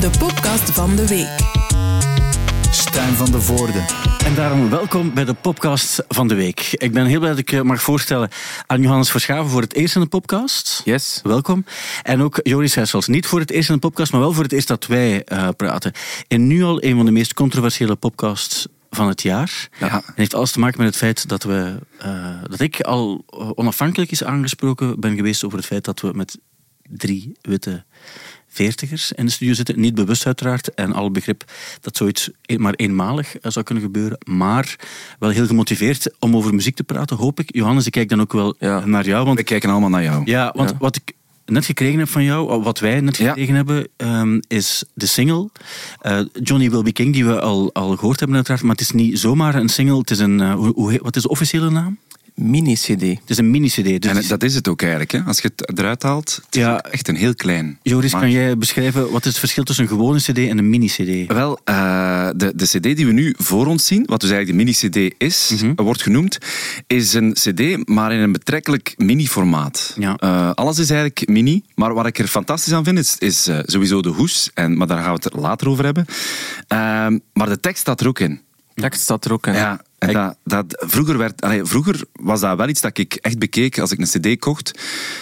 de podcast van de week. Stijn van de Voorde. En daarom welkom bij de podcast van de week. Ik ben heel blij dat ik je mag voorstellen aan Johannes Verschaven voor het eerst in de podcast. Yes. Welkom. En ook Joris Hessels. Niet voor het eerst in de podcast, maar wel voor het eerst dat wij uh, praten. En nu al een van de meest controversiële podcasts van het jaar. Ja. Het heeft alles te maken met het feit dat, we, uh, dat ik al onafhankelijk is aangesproken ben geweest over het feit dat we met drie witte veertigers in de studio zitten. Niet bewust uiteraard. En al begrip dat zoiets maar eenmalig zou kunnen gebeuren. Maar wel heel gemotiveerd om over muziek te praten, hoop ik. Johannes, ik kijk dan ook wel Ja. naar jou. Want, We kijken allemaal naar jou. ja, want Ja. wat ik net gekregen heb van jou, wat wij net Ja. gekregen hebben, ehm, is de single eh, Johnny Will Be King, die we al, al gehoord hebben uiteraard. Maar het is niet zomaar een single, het is een, eh, hoe, hoe wat is de officiële naam? Mini-CD. Het is een mini-cd. Dus En dat is het ook eigenlijk. Hè? Als je het eruit haalt, het is echt een heel klein. Joris, Maar- kan jij beschrijven wat is het verschil tussen een gewone cd en een mini-cd? Wel, eh, de, de CD die we nu voor ons zien, wat dus eigenlijk de mini-CD is, Mhm. wordt genoemd, is een CD, maar in een betrekkelijk mini-formaat. Ja. Eh, alles is eigenlijk mini, maar wat ik er fantastisch aan vind, is, is eh, sowieso de hoes, en, maar daar gaan we het er later over hebben. Ehm, maar de tekst staat er ook in. Tekst staat er ook in. Ja, en Ik- dat, dat, vroeger, werd, allee, vroeger was dat wel iets dat ik echt bekeek als ik een cd kocht.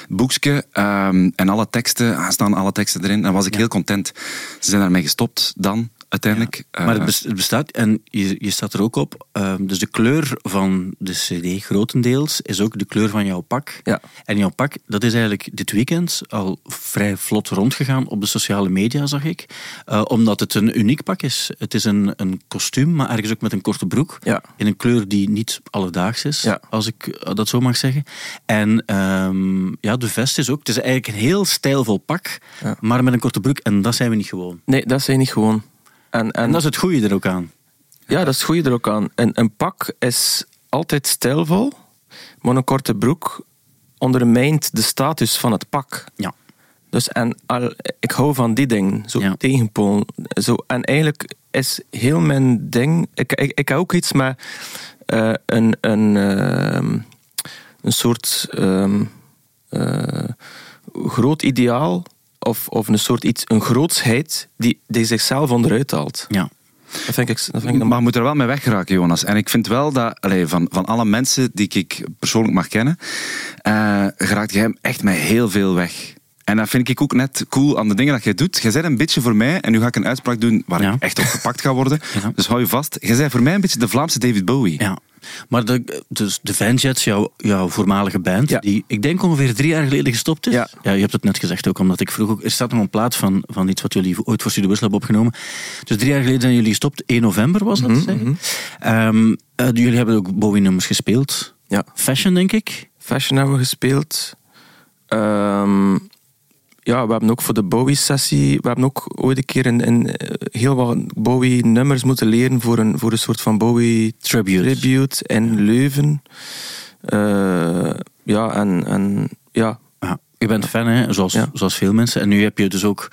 Boekje ehm, en alle teksten, ah, staan alle teksten erin. Dan was ik heel content. Ze zijn daarmee gestopt dan, uiteindelijk. Maar het Eh, het bestaat, en je, je staat er ook op, ehm, dus de kleur van de cd grotendeels is ook de kleur van jouw pak. Ja. En jouw pak, dat is eigenlijk dit weekend al vrij vlot rondgegaan op de sociale media, zag ik. Eh, omdat het een uniek pak is. Het is een, een kostuum, maar ergens ook met een korte broek. Ja. In een kleur die niet alledaags is, als ik eh, dat zo mag zeggen. En ehm, ja, de vest is ook, het is eigenlijk een heel stijlvol pak, maar met een korte broek. En dat zijn we niet gewoon. Nee, dat zijn niet gewoon. En, en, En dat is het goede er ook aan. ja, dat is het goede er ook aan. Een, een pak is altijd stijlvol, maar een korte broek ondermijnt de status van het pak. Ja. Dus en al, ik hou van die dingen, zo Ja. tegenpool. Zo, en eigenlijk is heel mijn ding. Ik, ik, ik heb ook iets met eh, een, een, ehm, een soort ehm, eh, groot ideaal of, of een soort iets, een grootsheid die, die zichzelf onderuit haalt. Ja. Dat vind ik, dat vind ik maar je moet er wel mee weggeraken, Jonas. En ik vind wel dat allee, van, van alle mensen die ik persoonlijk mag kennen, eh geraakt jij echt met heel veel weg. En dat vind ik ook net cool aan de dingen dat jij doet. Jij bent een beetje voor mij, en nu ga ik een uitspraak doen waar Ja. ik echt op gepakt ga worden. Ja. Dus hou je vast. Jij bent voor mij een beetje de Vlaamse David Bowie. Ja. Maar de, dus de Vanjets, jouw, jouw voormalige band, Ja. die ik denk ongeveer drie jaar geleden gestopt is. Ja. je hebt het net gezegd ook, omdat ik vroeg ook, er staat nog een plaat van, van iets wat jullie ooit voor Studio Brussel hebben opgenomen. Dus drie jaar geleden zijn jullie gestopt, 1 november was dat. Ehm, eh, jullie hebben ook Bowie-nummers gespeeld. Ja. Fashion, denk ik. Fashion hebben we gespeeld. Ehm, ja, we hebben ook voor de Bowie-sessie... We hebben ook ooit een keer een, een, eh, heel wat Bowie-nummers moeten leren voor een, voor een soort van Bowie... Tribute. In Leuven. Eh, ja, en, en ja... Ja, je bent fan, hè, zoals, Ja. zoals veel mensen. En nu heb je dus ook,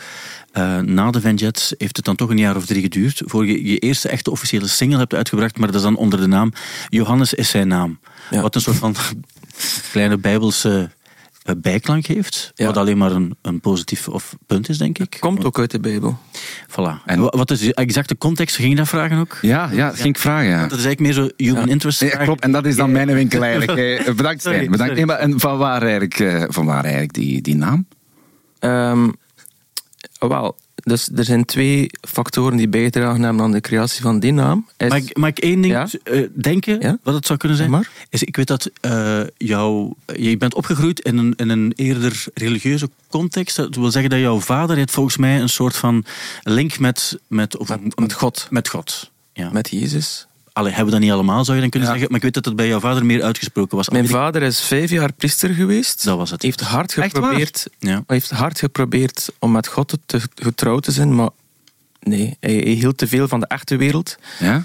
eh, na de Vanjets, heeft het dan toch een jaar of drie geduurd, voor je je eerste echte officiële single hebt uitgebracht, maar dat is dan onder de naam Johannes is zijn naam. Ja. Wat een soort van kleine bijbelse bijklank heeft, Ja. wat alleen maar een, een positief of punt is, denk ik. Komt ook uit de Bijbel. Voilà. En- Wa- wat is de exacte context? Ging je dat vragen ook? Ja, ja, dat ging ik vragen. Ja. Dat is eigenlijk meer zo human Ja. interest. Vragen. klopt, en dat is dan mijn winkel eigenlijk. Bedankt, Sorry. Bedankt. sorry. Nee, maar, en van waar eigenlijk, eh, van waar eigenlijk die, die naam? Ehm, wel, dus er zijn twee factoren die bijdragen hebben aan de creatie van die naam. Is, Mag ik, mag ik één ding Ja? eh, denken, Ja? wat het zou kunnen zijn? Maar. Is, ik weet dat eh, jou, je bent opgegroeid in een, in een eerder religieuze context. Dat wil zeggen dat jouw vader heeft volgens mij een soort van link met, met, of een- met God. Met God. Ja. met Jezus. Allee, hebben we dat niet allemaal, zou je dan kunnen Ja. zeggen. Maar ik weet dat het bij jouw vader meer uitgesproken was. Mijn vader is vijf jaar priester geweest. Dat was het. heeft hard geprobeerd, Ja. heeft hard geprobeerd om met God te, getrouwd te zijn, maar nee, hij, hij hield te veel van de echte wereld. Ja?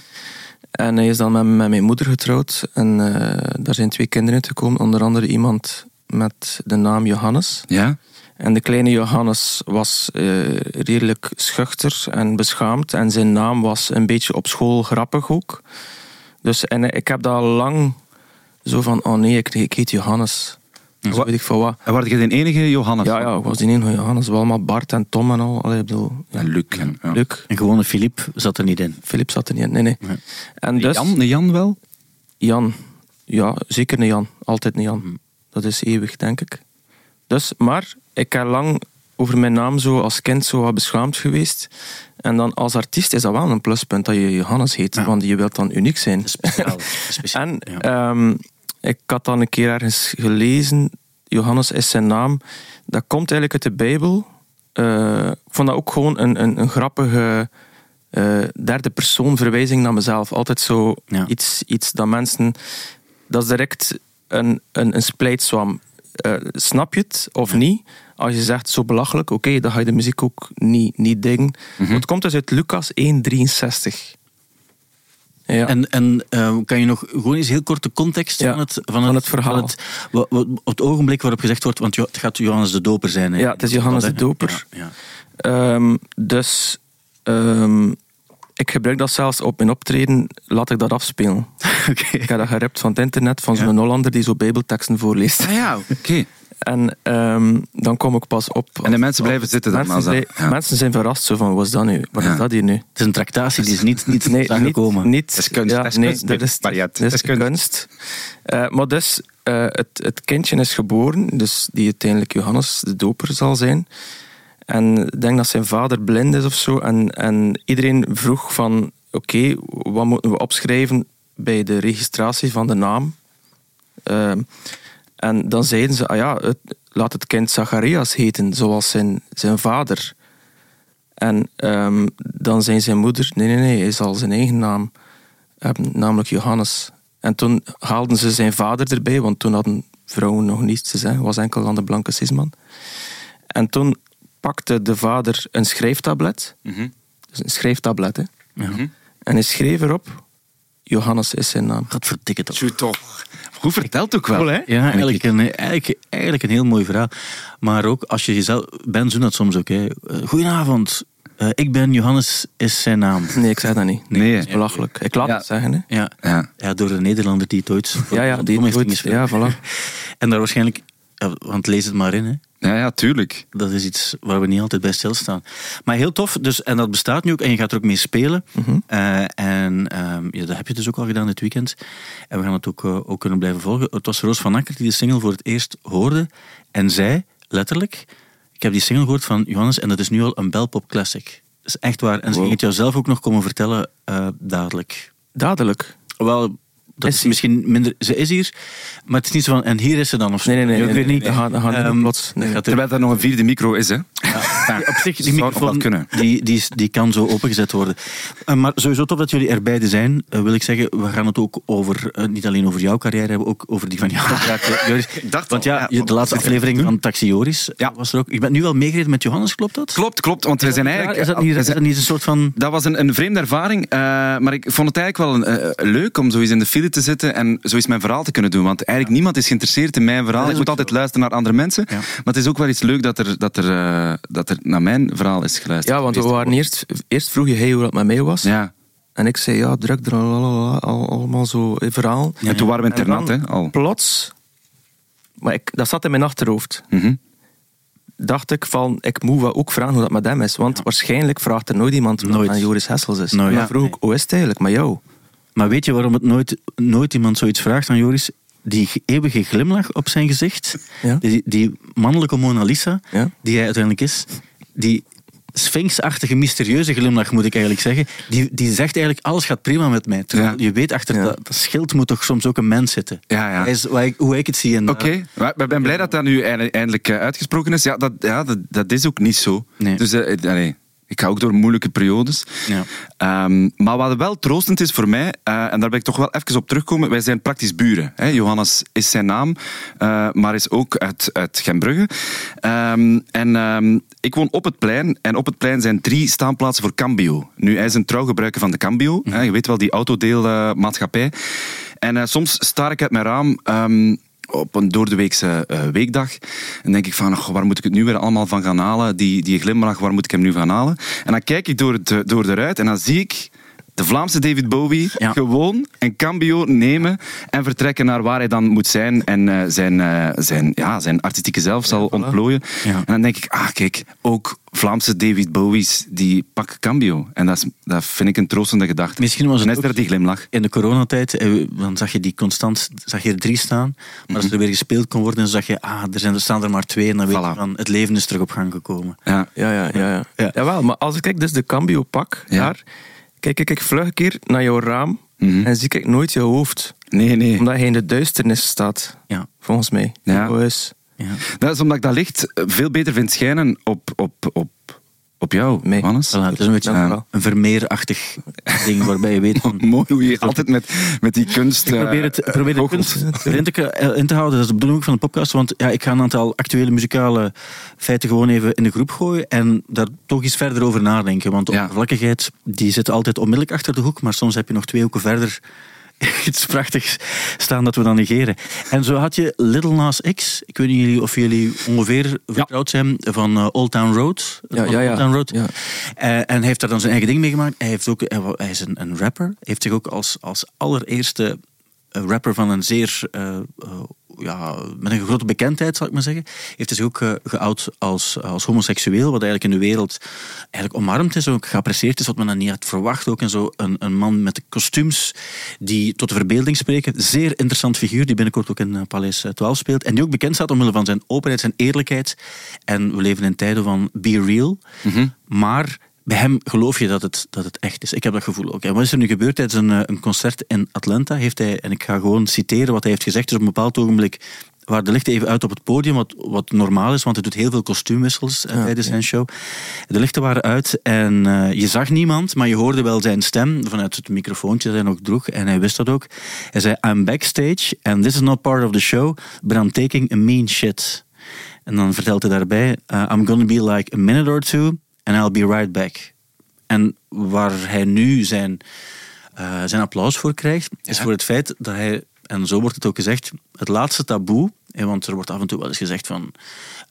En hij is dan met, met mijn moeder getrouwd. En eh, daar zijn twee kinderen uitgekomen. Onder andere iemand met de naam Johannes. Ja? En de kleine Johannes was eh, redelijk schuchter en beschaamd. En zijn naam was een beetje op school grappig ook. Dus en ik heb dat lang zo van, oh nee, ik, ik heet Johannes. Zo weet ik van wat. En was je de enige Johannes? Ja, ja, ik was die ene Johannes. Wel allemaal Bart en Tom en al. Allee, ik bedoel, ja. En Luc. En, ja. Luc. En gewone Filip zat er niet in. Filip zat er niet in. Nee, nee. En dus, Jan, de Jan wel? Jan. Ja, zeker een Jan. Altijd een Jan. Dat is eeuwig, denk ik. Dus, maar ik heb lang over mijn naam zo als kind zo wat beschaamd geweest. En dan als artiest is dat wel een pluspunt dat je Johannes heet, Ja. want je wilt dan uniek zijn. Speciaal. speciaal. En ja. ehm, ik had dan een keer ergens gelezen, Johannes is zijn naam. Dat komt eigenlijk uit de Bijbel. Eh, ik vond dat ook gewoon een, een, een grappige eh, derde persoon verwijzing naar mezelf. Altijd zo Ja. iets, iets dat mensen... Dat is direct een, een, een splijtswam. Eh, snap je het of niet? Als je zegt zo belachelijk, oké, dan ga je de muziek ook niet, niet dingen. Het komt dus uit Lucas 1,63. Ja. En, en eh, kan je nog gewoon eens heel kort de context Ja, van, het, van, van het verhaal. van het, het ogenblik waarop gezegd wordt, want het gaat Johannes de Doper zijn. hè? Ja, het is Johannes de Doper. Ja. Ehm, dus ehm, ik gebruik dat zelfs op mijn optreden, laat ik dat afspelen. Ik heb dat gerept van het internet, van zo'n Hollander die zo bijbelteksten voorleest. Ah ja, oké. En ehm, dan kom ik pas op. En de mensen blijven zitten dan. Mensen, ja. mensen zijn verrast, zo van, wat is dat nu? Wat Ja. is dat hier nu? Het is een tractatie die is niet, niet Nee, is niet, aangekomen. niet. Dat is kunst, Ja, dat is nee, kunst, dat is, dat is kunst. kunst. Eh, maar dus, eh, het, het kindje is geboren, dus die uiteindelijk Johannes de Doper zal zijn. En ik denk dat zijn vader blind is of zo. En, en iedereen vroeg van, oké, wat moeten we opschrijven bij de registratie van de naam? Ehm, en dan zeiden ze, ah ja, het, laat het kind Zacharias heten, zoals zijn, zijn vader. En ehm, dan zei zijn moeder, nee, nee, nee, hij zal zijn eigen naam hebben, namelijk Johannes. En toen haalden ze zijn vader erbij, want toen hadden vrouwen nog niets te zeggen, was enkel aan de blanke cisman. En toen pakte de vader een schrijftablet, Mhm. dus een schrijftablet, hè, Ja. en hij schreef erop, Johannes is zijn naam. Gaat verdikken toch. Tjoe, toch. Hoe vertelt ook wel. Cool, hè? Ja, eigenlijk een, eigenlijk, eigenlijk een heel mooi verhaal. Maar ook als je jezelf... Ben doen dat soms ook. Hè. Eh, Goedenavond, eh, ik ben Johannes, is zijn naam. Nee, ik zeg dat niet. Nee. Dat is belachelijk. Ik laat Ja. het zeggen, hè. Ja. Ja. ja, door de Nederlander die het ooit... Ja, ja, die ooit- ja, voilà. En daar waarschijnlijk... Want lees het maar in, hè. Ja, ja, tuurlijk. Dat is iets waar we niet altijd bij stilstaan. Maar heel tof, dus, en dat bestaat nu ook, en je gaat er ook mee spelen. Mhm. Eh, en ehm, ja, dat heb je dus ook al gedaan dit weekend. En we gaan het ook, eh, ook kunnen blijven volgen. Het was Roos van Akker die de single voor het eerst hoorde en zei, letterlijk, ik heb die single gehoord van Johannes en dat is nu al een belpop classic. Dat is echt waar. En ze ging het jou zelf ook nog komen vertellen, eh, dadelijk. Dadelijk. Wel, dat Is misschien minder... Ze is hier, maar het is niet zo van, en hier is ze dan of zo. Nee, nee, nee. Ik weet niet. Terwijl er nog een vierde micro is, hè. Ja, op zich, die microfoon kunnen. Die, die, die kan zo opengezet worden. Eh, maar sowieso tof dat jullie er beide zijn. Eh, wil ik zeggen, we gaan het ook over, eh, niet alleen over jouw carrière hebben, ook over die van jou. Joris. Ik Want ja, de laatste er aflevering van Taxi Joris Ja. was er ook. Je bent nu wel meegereden met Johannes, klopt dat? Klopt, klopt. Want we zijn eigenlijk... Is dat niet, is dat niet een soort van... Dat was een, een vreemde ervaring, maar ik vond het eigenlijk wel een, leuk om zo eens in de file te zitten en zo eens mijn verhaal te kunnen doen. Want eigenlijk niemand is geïnteresseerd in mijn verhaal. Ik moet altijd luisteren naar andere mensen. Maar het is ook wel iets leuk dat er, dat er, eh, dat er naar mijn verhaal is geluisterd. Ja, want we waren eerst... Eerst vroeg je hey, hoe dat met mij was. Ja. En ik zei, ja, druk er al, al- allemaal zo een verhaal. En toen waren we internat, hè, al. Plots... Maar ik, dat zat in mijn achterhoofd. Mhm. Dacht ik van, ik moet wel ook vragen hoe dat met hem is. Want waarschijnlijk vraagt er nooit iemand Nooit. dat aan Joris Hessels is. Nooit. Maar Ja. vroeg ik, hoe is het eigenlijk met jou? Maar weet je waarom het nooit, nooit iemand zoiets vraagt aan Joris? Die eeuwige glimlach op zijn gezicht, Ja. die, die mannelijke Mona Lisa, Ja. die hij uiteindelijk is, die sphinxachtige, mysterieuze glimlach, moet ik eigenlijk zeggen, die, die zegt eigenlijk, alles gaat prima met mij. Terwijl Ja. je weet, achter Ja. dat, dat schild moet toch soms ook een mens zitten. Ja, ja. Hij is, hoe, ik, hoe ik het zie. En Oké, maar ik ben blij dat dat nu eindelijk- eh, uitgesproken is. Ja, dat, ja, dat, dat is ook niet zo. Nee. Dus eh, eh, ik ga ook door moeilijke periodes. Ja. Ehm, maar wat wel troostend is voor mij, eh, en daar ben ik toch wel even op terugkomen, wij zijn praktisch buren. Hè. Johannes is zijn naam, eh, maar is ook uit, uit Gembrugge. Ehm, en ehm, ik woon op het plein, en op het plein zijn drie staanplaatsen voor Cambio. Nu, hij is een trouwgebruiker van de Cambio, hè, je weet wel, die autodeelmaatschappij. en eh, soms sta ik uit mijn raam... op een doordeweekse eh weekdag. En denk ik van, waar moet ik het nu weer allemaal van gaan halen? Die, die glimlach, waar moet ik hem nu van halen? En dan kijk ik door, het, door de ruit en dan zie ik de Vlaamse David Bowie Ja. gewoon een cambio nemen en vertrekken naar waar hij dan moet zijn en eh, zijn, eh, zijn, ja, zijn artistieke zelf zal ontplooien. Ja. En dan denk ik, ah kijk, ook Vlaamse David Bowie's die pakken cambio. En dat, is, dat vind ik een troostende gedachte. Misschien was het Net ook- weer die glimlach. In de coronatijd, eh, dan zag je die constant, zag je er drie staan. Maar als er weer gespeeld kon worden, dan zag je, ah, er, zijn, er staan er maar twee. En dan weet je van, het leven is terug op gang gekomen. Ja. Ja, ja, ja. ja. Ja. Jawel, maar als ik dus de cambio pak, Ja. Kijk ik, vlug een keer naar jouw raam Mhm. en zie ik nooit jouw hoofd. Nee, nee. Omdat hij in de duisternis staat, Ja. volgens mij. Ja. Dat is omdat ik dat licht veel beter vind schijnen op, op, op, op jou, Nee. Hannes. Voilà, het is een beetje een, vermeerachtig ding waarbij je weet van... Mooi hoe je altijd met, met die kunst... Ik probeer, het, eh, probeer de kunst erin te, eh, in te houden. Dat is de bedoeling van de podcast. Want ja, ik ga een aantal actuele muzikale feiten gewoon even in de groep gooien. En daar toch eens verder over nadenken. Want de Ja. oppervlakkigheid die zit altijd onmiddellijk achter de hoek. Maar soms heb je nog twee hoeken verder iets prachtigs staan dat we dan negeren. En zo had je Little Nas X. Ik weet niet jullie- of jullie ongeveer vertrouwd zijn van eh, Old Town Road. Ja, ja, ja. Old Town Road. Ja. Eh, en hij heeft daar dan zijn eigen ding mee gemaakt. Hij, heeft ook, hij is een, een rapper. Hij heeft zich ook als, als allereerste eh, rapper van een zeer... ja, met een grote bekendheid, zal ik maar zeggen. Heeft hij zich ook eh, geout als, als homoseksueel. Wat eigenlijk in de wereld eigenlijk omarmd is. Ook geapprecieerd is, wat men dan niet had verwacht. Ook en zo een, een man met kostuums die tot de verbeelding spreken. Zeer interessant figuur, die binnenkort ook in eh, Paleis eh, 12 speelt. En die ook bekend staat omwille van zijn openheid, zijn eerlijkheid. En we leven in tijden van be real. Maar bij hem geloof je dat het, dat het echt is. Ik heb dat gevoel ook. En wat is er nu gebeurd tijdens een, eh, een concert in Atlanta? Heeft hij, en ik ga gewoon citeren wat hij heeft gezegd. Dus op een bepaald ogenblik waar de lichten even uit op het podium, wat, wat normaal is, want hij doet heel veel kostuumwissels eh, tijdens zijn show. De lichten waren uit en eh, je zag niemand, maar je hoorde wel zijn stem vanuit het microfoontje dat hij nog droeg. En hij wist dat ook. Hij zei, I'm backstage and this is not part of the show, but I'm taking a mean shit. En dan vertelt hij daarbij, uh, I'm gonna be like a minute or two and I'll be right back. En waar hij nu zijn, eh, zijn applaus voor krijgt, is Ja. voor het feit dat hij, en zo wordt het ook gezegd, het laatste taboe, want er wordt af en toe wel eens gezegd van,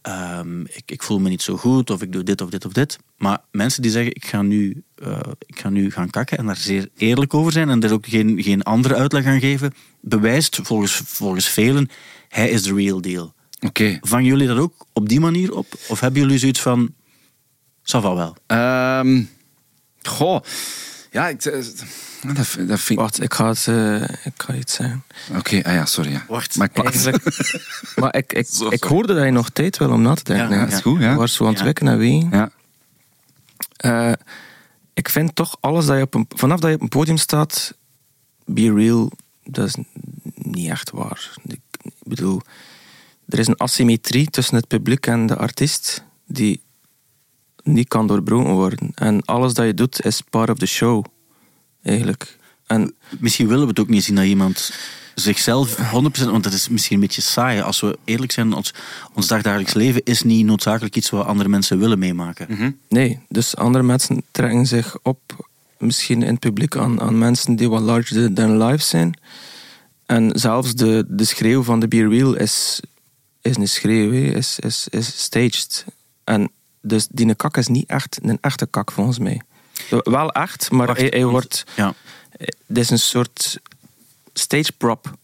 ehm, ik, ik voel me niet zo goed, of ik doe dit of dit of dit. Maar mensen die zeggen, ik ga nu, eh, ik ga nu gaan kakken en daar zeer eerlijk over zijn en er ook geen, geen andere uitleg aan geven, bewijst volgens, volgens velen, hij is de real deal. Oké. Vangen jullie dat ook op die manier op? Of hebben jullie zoiets van, va wel? Ehm, goh. Ja, ik, eh, dat, dat vind ik... Wacht, ik ga, het, eh, ik ga iets zeggen. Oké, ah ja, sorry. Ja. Wacht. Maar ik, Eigenlijk, maar ik, ik, Zo, ik hoorde dat je nog tijd wil om na te denken. Ja, ja, is goed, ja. Je was zo aan het Ja. wikken en ween. ja. Eh, ik vind toch alles dat je op een, vanaf dat je op een podium staat, be real, dat is niet echt waar. Ik, ik bedoel, er is een asymmetrie tussen het publiek en de artiest die niet kan doorbroken worden. En alles dat je doet is part of the show, eigenlijk. En Misschien willen we het ook niet zien dat iemand zichzelf 100%, want dat is misschien een beetje saai. Als we eerlijk zijn, ons, ons dagdagelijks leven is niet noodzakelijk iets wat andere mensen willen meemaken. Nee, dus andere mensen trekken zich op, misschien in het publiek, aan, aan mensen die wat larger than life zijn. En zelfs de, de schreeuw van de Be Real is, is een schreeuw, is, is, is staged. En dus die kak is niet echt een echte kak volgens mij. Wel echt, maar Wacht, hij, hij wordt. Ja. Dit is een soort stage prop.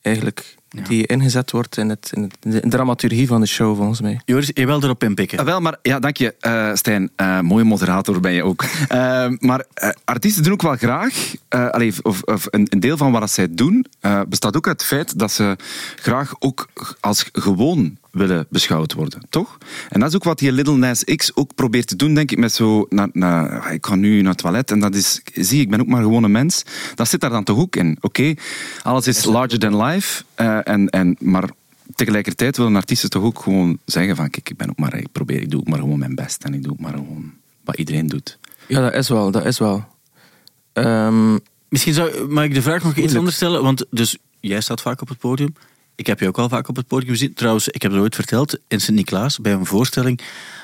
Eigenlijk. Ja. Die ingezet wordt in, het, in het, de dramaturgie van de show, volgens mij. Joris, je wil erop inpikken. Ah, wel, maar ja, dank je, eh, Stijn. Eh, mooie moderator ben je ook. Eh, maar eh, artiesten doen ook wel graag, eh, allee, of, of een, een deel van wat zij doen, eh, bestaat ook uit het feit dat ze graag ook als gewoon willen beschouwd worden, toch? En dat is ook wat die Little Nas X ook probeert te doen, denk ik, met zo, na, na, ik ga nu naar het toilet en dat is, zie, ik ben ook maar gewoon een mens. Dat zit daar dan toch ook in, oké? Alles is larger than life, eh, en, en, maar tegelijkertijd willen artiesten toch ook gewoon zeggen van, kijk, ik ben ook maar, ik probeer, ik doe ook maar gewoon mijn best en ik doe ook maar gewoon wat iedereen doet. Ja, dat is wel, dat is wel. Ehm, Misschien zou, mag ik de vraag nog iets anders stellen? Want dus, jij staat vaak op het podium. Ik heb je ook al vaak op het podium gezien. Trouwens, ik heb het ooit verteld in Sint-Niklaas bij een voorstelling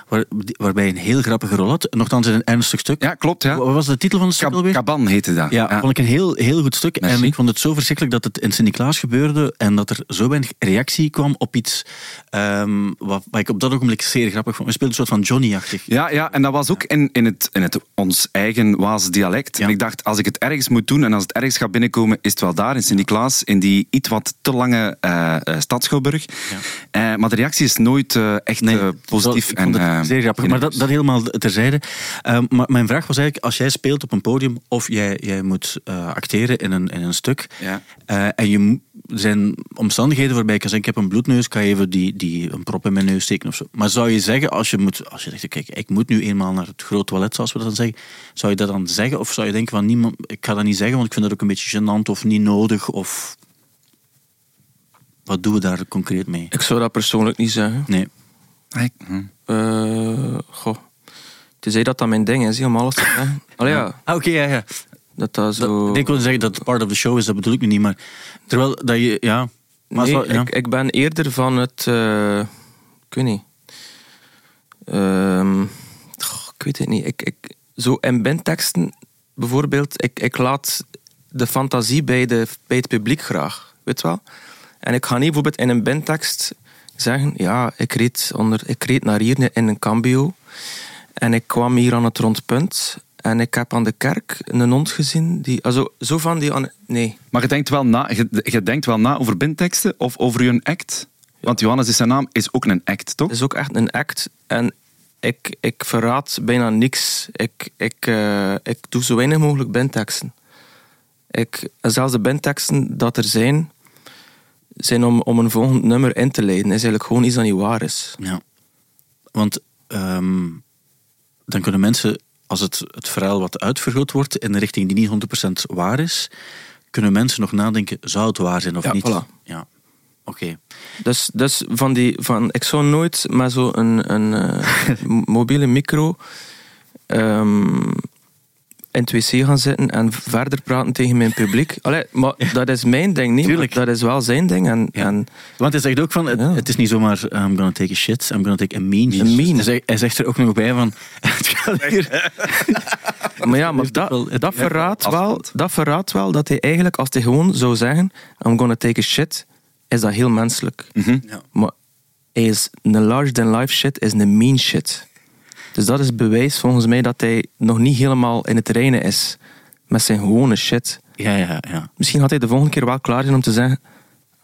waar, waarbij een heel grappige rol had. Nogthans in een ernstig stuk. Ja, klopt. Ja. Wat was de titel van het stuk alweer? Kaban heette dat. Ja, vond ik een heel, heel goed stuk. Merci. En ik vond het zo verschrikkelijk dat het in Sint-Niklaas gebeurde en dat er zo weinig reactie kwam op iets ehm, wat, wat ik op dat ogenblik zeer grappig vond. We speelden een soort van Johnny-achtig. Ja, ja, en dat was ook in, in, het, in het ons eigen Waals dialect. Ja. En ik dacht, als ik het ergens moet doen en als het ergens gaat binnenkomen, is het wel daar, in Sint-Niklaas, in die iets wat te lange eh eh, Stadsschouwburg. Eh, maar de reactie is nooit echt positief. En, zeer grappig. Maar dat, dat helemaal terzijde. Ehm, maar mijn vraag was eigenlijk, als jij speelt op een podium of jij, jij moet eh, acteren in een, in een stuk Ja. eh, en je, er zijn omstandigheden waarbij ik kan zeggen, ik heb een bloedneus, kan je even die, die, een prop in mijn neus steken of zo. Maar zou je zeggen, als je, moet, als je zegt, kijk, ik moet nu eenmaal naar het groot toilet, zoals we dat dan zeggen, zou je dat dan zeggen? Of zou je denken van, niemand, ik ga dat niet zeggen, want ik vind dat ook een beetje gênant of niet nodig? Of wat doen we daar concreet mee? Ik zou dat persoonlijk niet zeggen. Nee. Ik- hm. Eh goh. Tenzij dat dat mijn ding is, om alles te zeggen. Allee, ja. Ah, oké, ja, ja. Dat dat zo... Dat, ik wil zeggen dat het part of the show is, dat bedoel ik nu niet, maar terwijl dat je, ja. Maar nee, wel- ja. ik, ik ben eerder van het... eh, ik weet niet. Ehm, goh, ik weet het niet. Ik, ik, zo in bandteksten, bijvoorbeeld, ik, ik laat de fantasie bij, de, bij het publiek graag. Weet je wel? En ik ga niet bijvoorbeeld in een bandtekst zeggen... Ja, ik reed, onder, ik reed naar hier in een cambio. En ik kwam hier aan het rondpunt. En ik heb aan de kerk een hond gezien. Die, also, zo van die... Nee. Maar je denkt, wel na, je, je denkt wel na over bindteksten of over je act? Want Johannes is zijn naam, is ook een act, toch? Het is ook echt een act. En ik, ik verraad bijna niks. Ik, ik, eh, ik doe zo weinig mogelijk bandteksten. Ik, zelfs de bandteksten dat er zijn, zijn om, om een volgend nummer in te leiden. is eigenlijk gewoon iets dat niet waar is. Ja. Want ehm, dan kunnen mensen, als het, het verhaal wat uitvergroot wordt in een richting die niet 100% waar is, kunnen mensen nog nadenken, zou het waar zijn of Ja, niet? voilà. Ja, oké. Dus, dus van die, van, ik zou nooit met zo'n een, een, eh, mobiele micro ehm, in het wc gaan zitten en verder praten tegen mijn publiek. Allee, maar dat is mijn ding niet, Tuurlijk. maar dat is wel zijn ding. En, Ja. en Want hij zegt ook van, het, Ja. het is niet zomaar I'm gonna take a shit, I'm gonna take a mean shit. Hij, zegt, hij zegt er ook nog bij van, het gaat hier... Maar ja, maar dat, dat, verraadt wel, dat verraadt wel dat hij eigenlijk, als hij gewoon zou zeggen: I'm gonna take a shit, is dat heel menselijk. Ja. Maar hij is een large than life shit, is een mean shit. Dus dat is bewijs volgens mij dat hij nog niet helemaal in het reinen is met zijn gewone shit. Ja, ja, ja. Misschien gaat hij de volgende keer wel klaar zijn om te zeggen: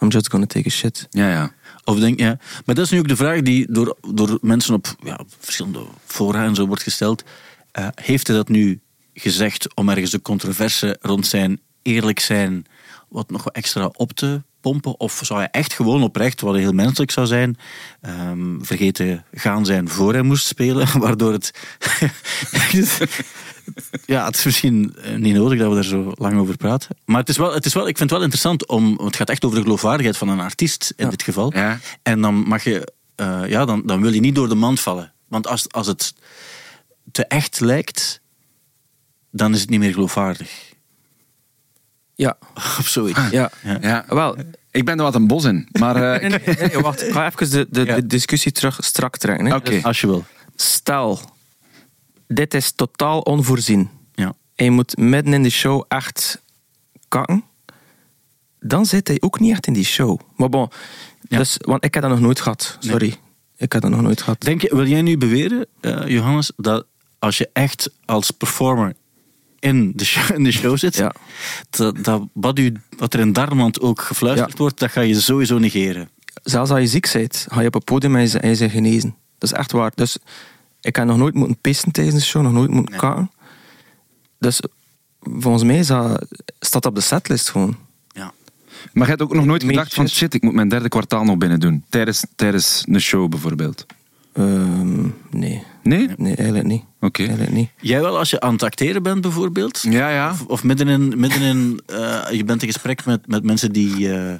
I'm just gonna take a shit. Ja, ja. Of denk, ja. Maar dat is nu ook de vraag die door, door mensen op ja, verschillende fora en zo wordt gesteld. Eh, heeft hij dat nu gezegd om ergens de controverse rond zijn eerlijk zijn wat nog wat extra op te pompen? Of zou hij echt gewoon oprecht, wat heel menselijk zou zijn, ehm, vergeten gaan zijn voor hij moest spelen? Waardoor het... ja, het is misschien eh, niet nodig dat we daar zo lang over praten. Maar het is wel, het is wel, ik vind het wel interessant om... Het gaat echt over de geloofwaardigheid van een artiest in Ja. dit geval. Ja. En dan mag je... eh, ja, dan, dan wil je niet door de mand vallen. Want als, als het te echt lijkt, dan is het niet meer geloofwaardig. Ja, Of zoiets. ja. Ja. ja. Wel, Ik ben er wat een bos in, maar... eh, nee, nee, nee, wacht. Ik ga even de, de, Ja. de discussie terug strak trekken. hè. Oké. Als je wil. Stel, dit is totaal onvoorzien. Ja. En je moet midden in de show echt kakken. Dan zit hij ook niet echt in die show. Maar bon, Ja. dus, want ik heb dat nog nooit gehad. Sorry. Ik heb dat nog nooit gehad. Denk je, wil jij nu beweren, eh, Johannes, dat als je echt als performer in de show, in de show zit, Ja. dat, dat wat, u, wat er in Darmland ook gefluisterd Ja. wordt, dat ga je sowieso negeren? Zelfs als je ziek bent, ga je op het podium en je, genezen. Dat is echt waar. Dus ik heb nog nooit moeten pissen tijdens de show, nog nooit moeten Nee. kakken. Dus volgens mij is dat, staat dat op de setlist gewoon. Ja. Maar je hebt ook nog nooit gedacht van shit. shit, ik moet mijn derde kwartaal nog binnen doen. Tijdens, tijdens een show bijvoorbeeld. Ehm, nee. Nee? Nee, eigenlijk niet. Oké. Niet. Jij wel als je aan het acteren bent bijvoorbeeld? Ja, ja. Of, of midden in, midden in eh, je bent in gesprek met, met mensen die, eh,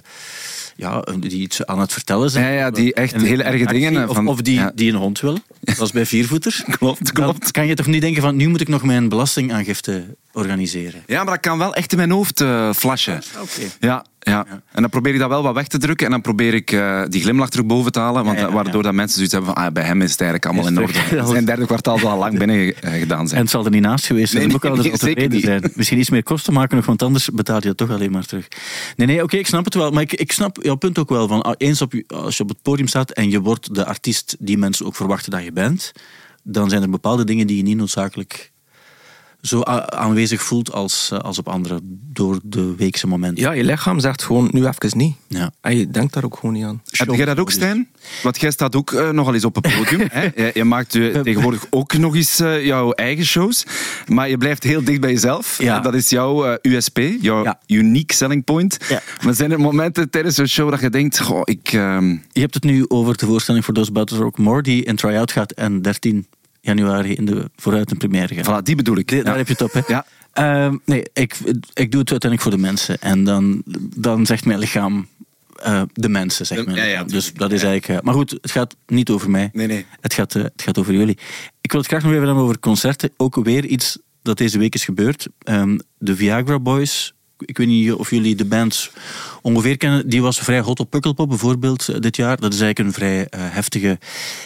ja, die iets aan het vertellen zijn. Ja, ja, die echt En- hele erge actie, dingen, Of, van- of die, ja. die een hond willen. Dat is bij viervoeters. Klopt, klopt. Dan kan je toch niet denken van, nu moet ik nog mijn belastingaangifte organiseren. Ja, maar dat kan wel echt in mijn hoofd eh flashen. Oké. Ja, Ja. En dan probeer ik dat wel wat weg te drukken en dan probeer ik eh, die glimlach terug boven te halen, want, Ja, ja, ja. waardoor dat mensen zoiets hebben van ah, bij hem is het eigenlijk allemaal in orde. Zijn derde kwartaal zal al lang binnen eh, gedaan En zijn. het zal er niet naast geweest zijn. Nee, dat moet ook altijd zeker zijn. Misschien iets meer kosten maken nog, want anders betaal je het toch alleen maar terug. Nee, nee, oké, ik snap het wel. Maar ik, ik snap jouw punt ook wel. Van, ah, eens op, als je op het podium staat en je wordt de artiest die mensen ook verwachten dat je bent, dan zijn er bepaalde dingen die je niet noodzakelijk zo aanwezig voelt als, eh, als op andere door de weekse momenten. Ja, je lichaam zegt gewoon nu even niet. Ja. En je denkt daar ook gewoon niet aan. Heb jij dat ook, Stijn? Want jij staat ook eh, nogal eens op het podium. hè? Je, je maakt je tegenwoordig ook nog eens eh, jouw eigen shows. Maar je blijft heel dicht bij jezelf. Ja. Dat is jouw USP, jouw Ja. unique selling point. Ja. Maar zijn er momenten tijdens een show dat je denkt... Goh, ik, ehm, Je hebt het nu over de voorstelling voor Those to Rock More, die in try-out gaat en 13 januari in de vooruit een première gaat. voilà, die bedoel ik. Ja. Daar heb je het op, hè? Ja. Ehm, nee, ik, ik doe het uiteindelijk voor de mensen. En dan, dan zegt mijn lichaam eh, de mensen, De- mijn ja, ja. Dus dat is eigenlijk... eh, maar goed, het gaat niet over mij. Nee, nee. Het gaat, eh, het gaat over jullie. Ik wil het graag nog even hebben over concerten. Ook weer iets dat deze week is gebeurd. Ehm, de Viagra Boys... Ik weet niet of jullie de band ongeveer kennen. Die was vrij hot op Pukkelpop bijvoorbeeld dit jaar. Dat is eigenlijk een vrij heftige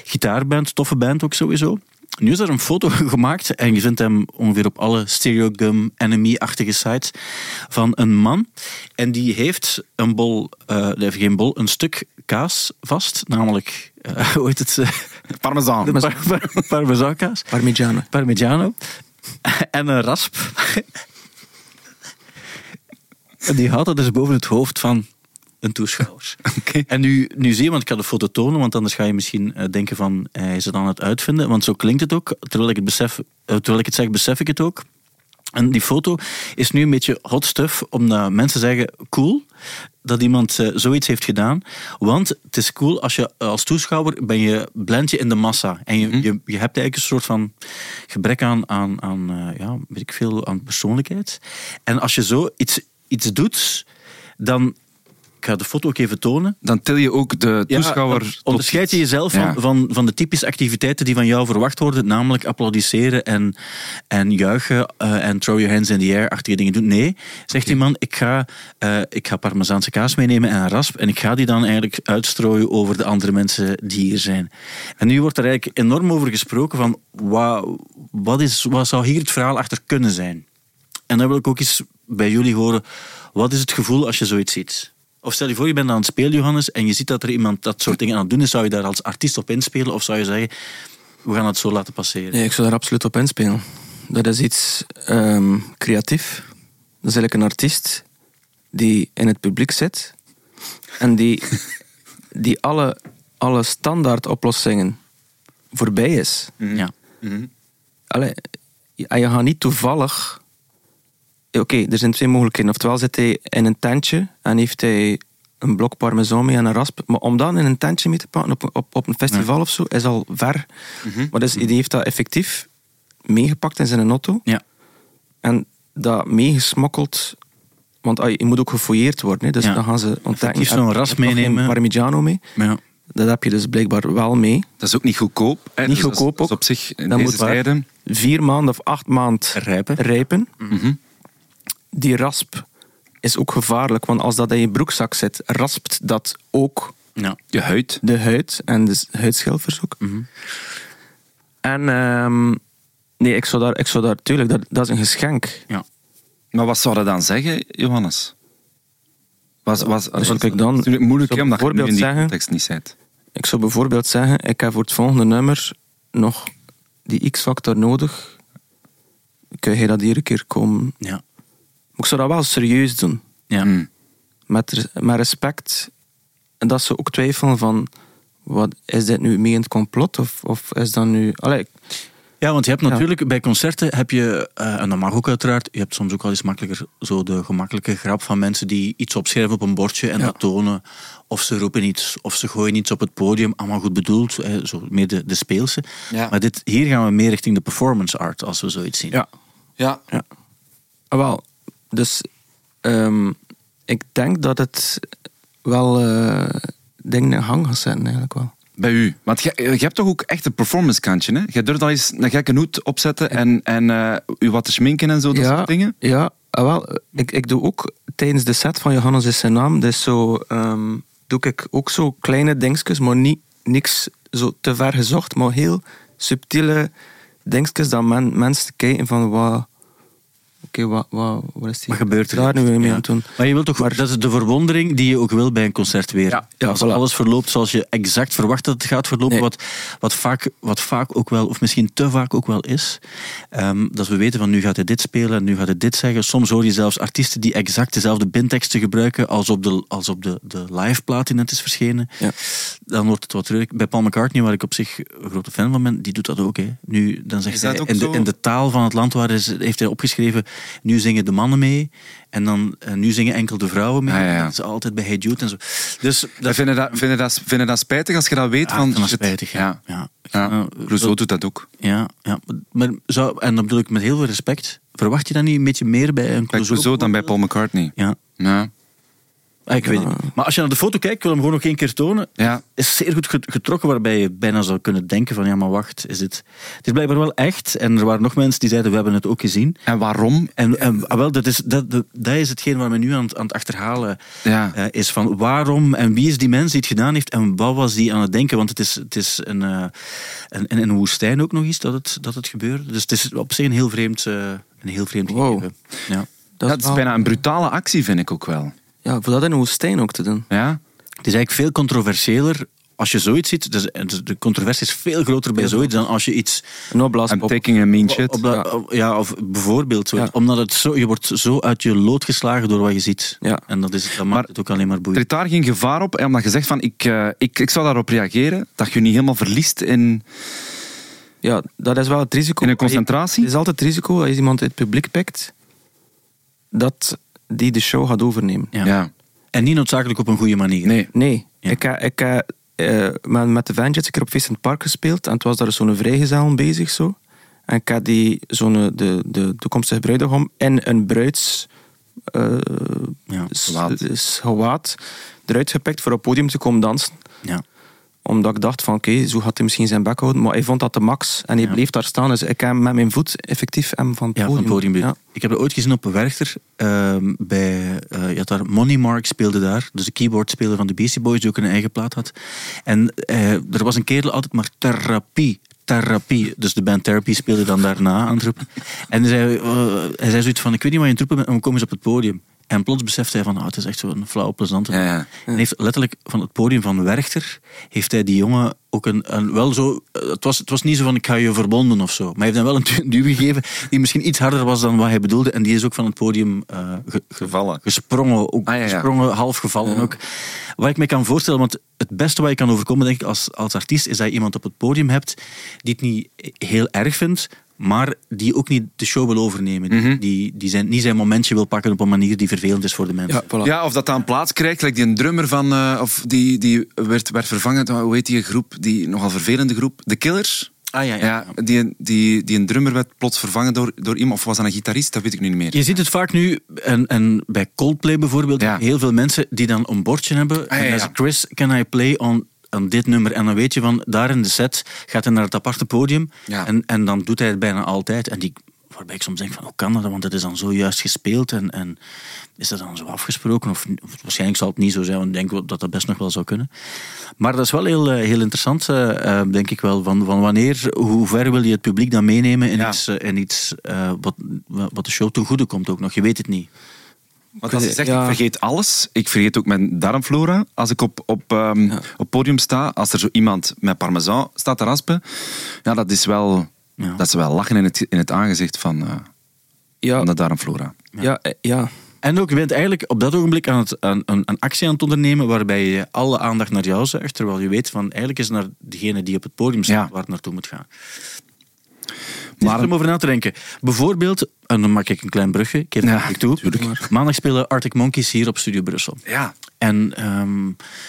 gitaarband. Toffe band ook sowieso. Nu is er een foto gemaakt en je vindt hem ongeveer op alle Stereogum Enemy-achtige sites van een man. En die heeft een bol, eh nee, geen bol, een stuk kaas vast. Namelijk, eh, hoe heet het? eh, Parmesan. de par par parmezaankaas. Parmigiano. Parmigiano. En een rasp. En die houdt dat dus boven het hoofd van een toeschouwer. En nu, nu zie je, want ik ga de foto tonen, want anders ga je misschien eh, denken van, eh, hij is het aan het uitvinden. Want zo klinkt het ook. Terwijl ik het, besef, eh, terwijl ik het zeg, besef ik het ook. En die foto is nu een beetje hot stuff, omdat mensen zeggen, cool, dat iemand eh, zoiets heeft gedaan. Want het is cool, als je als toeschouwer ben je, blend je in de massa. En je, je, je hebt eigenlijk een soort van gebrek aan, aan, aan eh, ja, weet ik veel, aan persoonlijkheid. En als je zo iets, iets doet, dan... Ga de foto ook even tonen. Dan til je ook de Ja, toeschouwer... tot onderscheid je jezelf van, Ja. van, van de typische activiteiten die van jou verwacht worden, namelijk applaudisseren en, en juichen eh, en throw your hands in the air-achtige dingen doen. Nee, zegt die man, ik ga, eh, ik ga parmezaanse kaas meenemen en een rasp en ik ga die dan eigenlijk uitstrooien over de andere mensen die hier zijn. En nu wordt er eigenlijk enorm over gesproken van, wa- wat, is, wat zou hier het verhaal achter kunnen zijn? En dan wil ik ook eens bij jullie horen, wat is het gevoel als je zoiets ziet? Of stel je voor, je bent aan het spelen, Johannes, en je ziet dat er iemand dat soort dingen aan het doen is. Zou je daar als artiest op inspelen? Of zou je zeggen, we gaan het zo laten passeren? Nee, ik zou daar absoluut op inspelen. Dat is iets ehm, creatief. Dat is eigenlijk een artiest die in het publiek zit en die, die alle, alle standaard oplossingen voorbij is. Ja. Allee, en je gaat niet toevallig. Oké, er zijn twee mogelijkheden. Oftewel zit hij in een tentje en heeft hij een blok parmesan mee en een rasp. Maar om dan in een tentje mee te pakken op, op, op een festival of zo, is al ver. Maar dus, die heeft dat effectief meegepakt in zijn auto. Ja. En dat meegesmokkeld. Want ah, je moet ook gefouilleerd worden. Hè, dus Ja. dan gaan ze ontdekken. Zo'n geen meenemen. Parmigiano mee. ja. Dat heb je dus blijkbaar wel mee. Dat is ook niet goedkoop. Hè? Niet Dus dat is- goedkoop dat is op zich in Dat deze moet. Vier maanden of acht maanden Rijpen. rijpen. Mhm. Die rasp is ook gevaarlijk, want als dat in je broekzak zit, raspt dat ook Ja. Je huid. de huid en de huidschilfers ook. En ehm, nee, ik zou daar, ik zou daar tuurlijk, dat, dat is een geschenk. ja. Maar wat zou dat dan zeggen, Johannes? Was, was, Wat zou ik dan- natuurlijk moeilijk zou hè, omdat je nu in bijvoorbeeld die zeggen- context niet zit. Ik zou bijvoorbeeld zeggen, ik heb voor het volgende nummer nog die X-factor nodig. Kun je dat hier een keer komen? Ja. Maar ik zou dat wel serieus doen. Ja. Mm. met, met respect. En dat ze ook twijfelen van, wat, is dit nu mee in het complot? Of, of is dat nu... Allee, Ja, want je hebt Ja. natuurlijk bij concerten heb je, eh, en dat mag ook uiteraard, je hebt soms ook wel eens makkelijker zo de gemakkelijke grap van mensen die iets opschrijven op een bordje en Ja. dat tonen. Of ze roepen iets, of ze gooien iets op het podium, allemaal goed bedoeld, hè, zo meer de, de speelse. Ja. Maar dit, hier gaan we meer richting de performance art als we zoiets zien. ja. Ja. ja. Ah, wel, dus ehm, ik denk dat het wel eh dingen in gang gaat zetten, eigenlijk wel. Bij u. Want je, je hebt toch ook echt een performance kantje, hè? Je durft al eens een gekke hoed opzetten en, en eh, u wat te schminken en zo, dat soort dingen? Ja, Ah, wel, ik, ik doe ook tijdens de set van Johannes is zijn naam, dus zo, ehm, doe ik ook zo kleine dingetjes, maar niet, niks zo te ver gezocht, maar heel subtiele dingetjes dat men, mensen kijken van wat... Oké, wat, wat, wat is die Wat gebeurt er? daar nu mee Ja. aan doen? Maar je wilt toch, Maar- dat is de verwondering die je ook wil bij een concert weer. Ja, ja, Als voilà. alles verloopt zoals je exact verwacht dat het gaat verlopen, Nee. wat, wat, vaak, wat vaak ook wel, of misschien te vaak ook wel is, ehm, dat we weten van nu gaat hij dit spelen en nu gaat hij dit zeggen. Soms hoor je zelfs artiesten die exact dezelfde binteksten gebruiken als op de, als op de, de live plaat die net is verschenen. Ja. Dan wordt het wat treurig. Bij Paul McCartney, waar ik op zich een grote fan van ben, die doet dat ook. Hè. Nu, dan zegt hij, in de, in de taal van het land waar is, heeft hij opgeschreven, nu zingen de mannen mee en dan eh, nu zingen enkel de vrouwen mee. Ah, ja, ja. Dat is altijd bij Hey Jude en zo. Dus dat Dat vinden, dat, vinden, dat, vinden dat spijtig als je dat weet? ja, van, dat shit. spijtig. Ja. Ja. Ja. Rousseau doet dat ook. Ja, ja. Maar zou, en dat bedoel ik met heel veel respect. Verwacht je dan niet een beetje meer bij een Bij Clouseau? Rousseau dan bij Paul McCartney. Ja, Ja. Ah, ik weet het niet. Maar als je naar de foto kijkt, ik wil hem gewoon nog één keer tonen. Ja. is zeer goed get- getrokken, waarbij je bijna zou kunnen denken van ja, maar wacht, is dit... Het is blijkbaar wel echt. En er waren nog mensen die zeiden, we hebben het ook gezien. En waarom? En, en ah, wel, dat is, dat, dat, dat is hetgeen waar men nu aan, het- aan het achterhalen Ja. eh, is. Van waarom en wie is die mens die het gedaan heeft en wat was die aan het denken? Want het is, het is een, eh, een, in een woestijn ook nog eens dat het, dat het gebeurde. Dus het is op zich een heel vreemd, eh, een heel vreemd Wow. gegeven. Ja. Dat Dat is wel- bijna een brutale actie, vind ik ook wel. Ja, voor dat in een woestijn ook te doen. Ja? Het is eigenlijk veel controversiëler als je zoiets ziet. Dus de controversie is veel groter bij zoiets dan als je iets Een I'm opblaaspop. taking a mean shit. Op dat- op- ja, of bijvoorbeeld zoiets. Ja. Omdat het zo, je wordt zo uit je lood geslagen door wat je ziet. Ja. En dat, is, dat maakt Maar- het ook alleen maar Er boeiend. is daar geen gevaar op, hè, omdat je zegt van ik, eh, ik, ik zou daarop reageren, dat je niet helemaal verliest in, Ja, dat is wel het risico. in een concentratie. Het is altijd het risico als je iemand uit het publiek pikt, dat die de show gaat overnemen. Ja. Ja. En niet noodzakelijk op een goede manier. Nee. Nee, Ja. ik heb, ik heb eh, met, met de Vanjets een keer op Feest in het Park gespeeld en het was daar zo'n vrijgezel bezig zo. En ik heb die zo'n de, de toekomstige bruidegom in een bruids eh, Ja. Gewaad. eruit gepikt voor op het podium te komen dansen. Ja. Omdat ik dacht van oké, zo gaat hij misschien zijn bek houden. Maar hij vond dat de max en hij Ja. bleef daar staan. Dus ik heb met mijn voet effectief hem van het Ja, van podium. het podium. Ja. Ik heb dat ooit gezien op Werchter. ehm, bij, je had daar Money Mark speelde daar. Dus de keyboardspeler van de Beastie Boys, die ook een eigen plaat had. En eh, er was een kerel altijd maar therapie. Therapie. Dus de band Therapy speelde dan daarna aan het roepen. En hij zei, eh, hij zei zoiets van, ik weet niet wat je aan het roepen bent, maar kom eens op het podium. En plots besefte hij van, ah, het is echt zo'n flauw, plezante. Ja, ja. En heeft letterlijk van het podium van Werchter, heeft hij die jongen ook een, een wel zo, eh, het was, het was niet zo van ik ga je verbonden of zo, maar hij heeft hem wel een du- duw gegeven die misschien iets harder was dan wat hij bedoelde en die is ook van het podium eh, ge- Gevallen. gesprongen, ook Ah, ja. gesprongen, half gevallen ook. Wat ik me kan voorstellen, want het beste wat je kan overkomen denk ik als, als artiest is dat je iemand op het podium hebt die het niet heel erg vindt, maar die ook niet de show wil overnemen. Die, die, die zijn, niet zijn momentje wil pakken op een manier die vervelend is voor de mensen. Ja, voilà. Ja, of dat dan plaats krijgt, like die een drummer van, eh, of die, die werd, werd vervangen, hoe heet die groep, die nogal vervelende groep, The Killers. Ah, ja, ja. Ja, die, die, die een drummer werd plots vervangen door, door iemand, of was dat een gitarist, dat weet ik nu niet meer. Je ziet het vaak nu, en, en bij Coldplay bijvoorbeeld, Ja. heel veel mensen die dan een bordje hebben. Ah, ja, en dan ja. zegt Chris, can I play on, on dit nummer? En dan weet je van, daar in de set gaat hij naar het aparte podium. Ja. En, en dan doet hij het bijna altijd. En die, waarbij ik soms denk van, hoe kan dat? Want het is dan zojuist gespeeld. En, en is dat dan zo afgesproken? Of, of waarschijnlijk zal het niet zo zijn, want ik denk dat dat best nog wel zou kunnen. Maar dat is wel heel, eh, heel interessant, eh, eh, denk ik wel. Van, van wanneer, hoe ver wil je het publiek dan meenemen in Ja. iets, in iets wat, wat de show ten goede komt ook nog? Je weet het niet. Want als je zegt, Ja. ik vergeet alles, ik vergeet ook mijn darmflora. Als ik op, op, ehm, op podium sta, als er zo iemand met parmesan staat te raspen, ja, dat is wel, Ja. dat is wel lachen in het, in het aangezicht van, eh, Ja, van de darmflora. ja, eh, ja. En ook, je bent eigenlijk op dat ogenblik aan het, aan, een, een actie aan het ondernemen waarbij je alle aandacht naar jou zuigt, terwijl je weet van eigenlijk is het naar degene die op het podium staat Ja. waar het naartoe moet gaan. Maar om over na te denken. Bijvoorbeeld, en dan maak ik een klein brugje, ik geef het Ja, eigenlijk toe. tuurlijk. Maandag spelen Arctic Monkeys hier op Studio Brussel. ja, En ehm,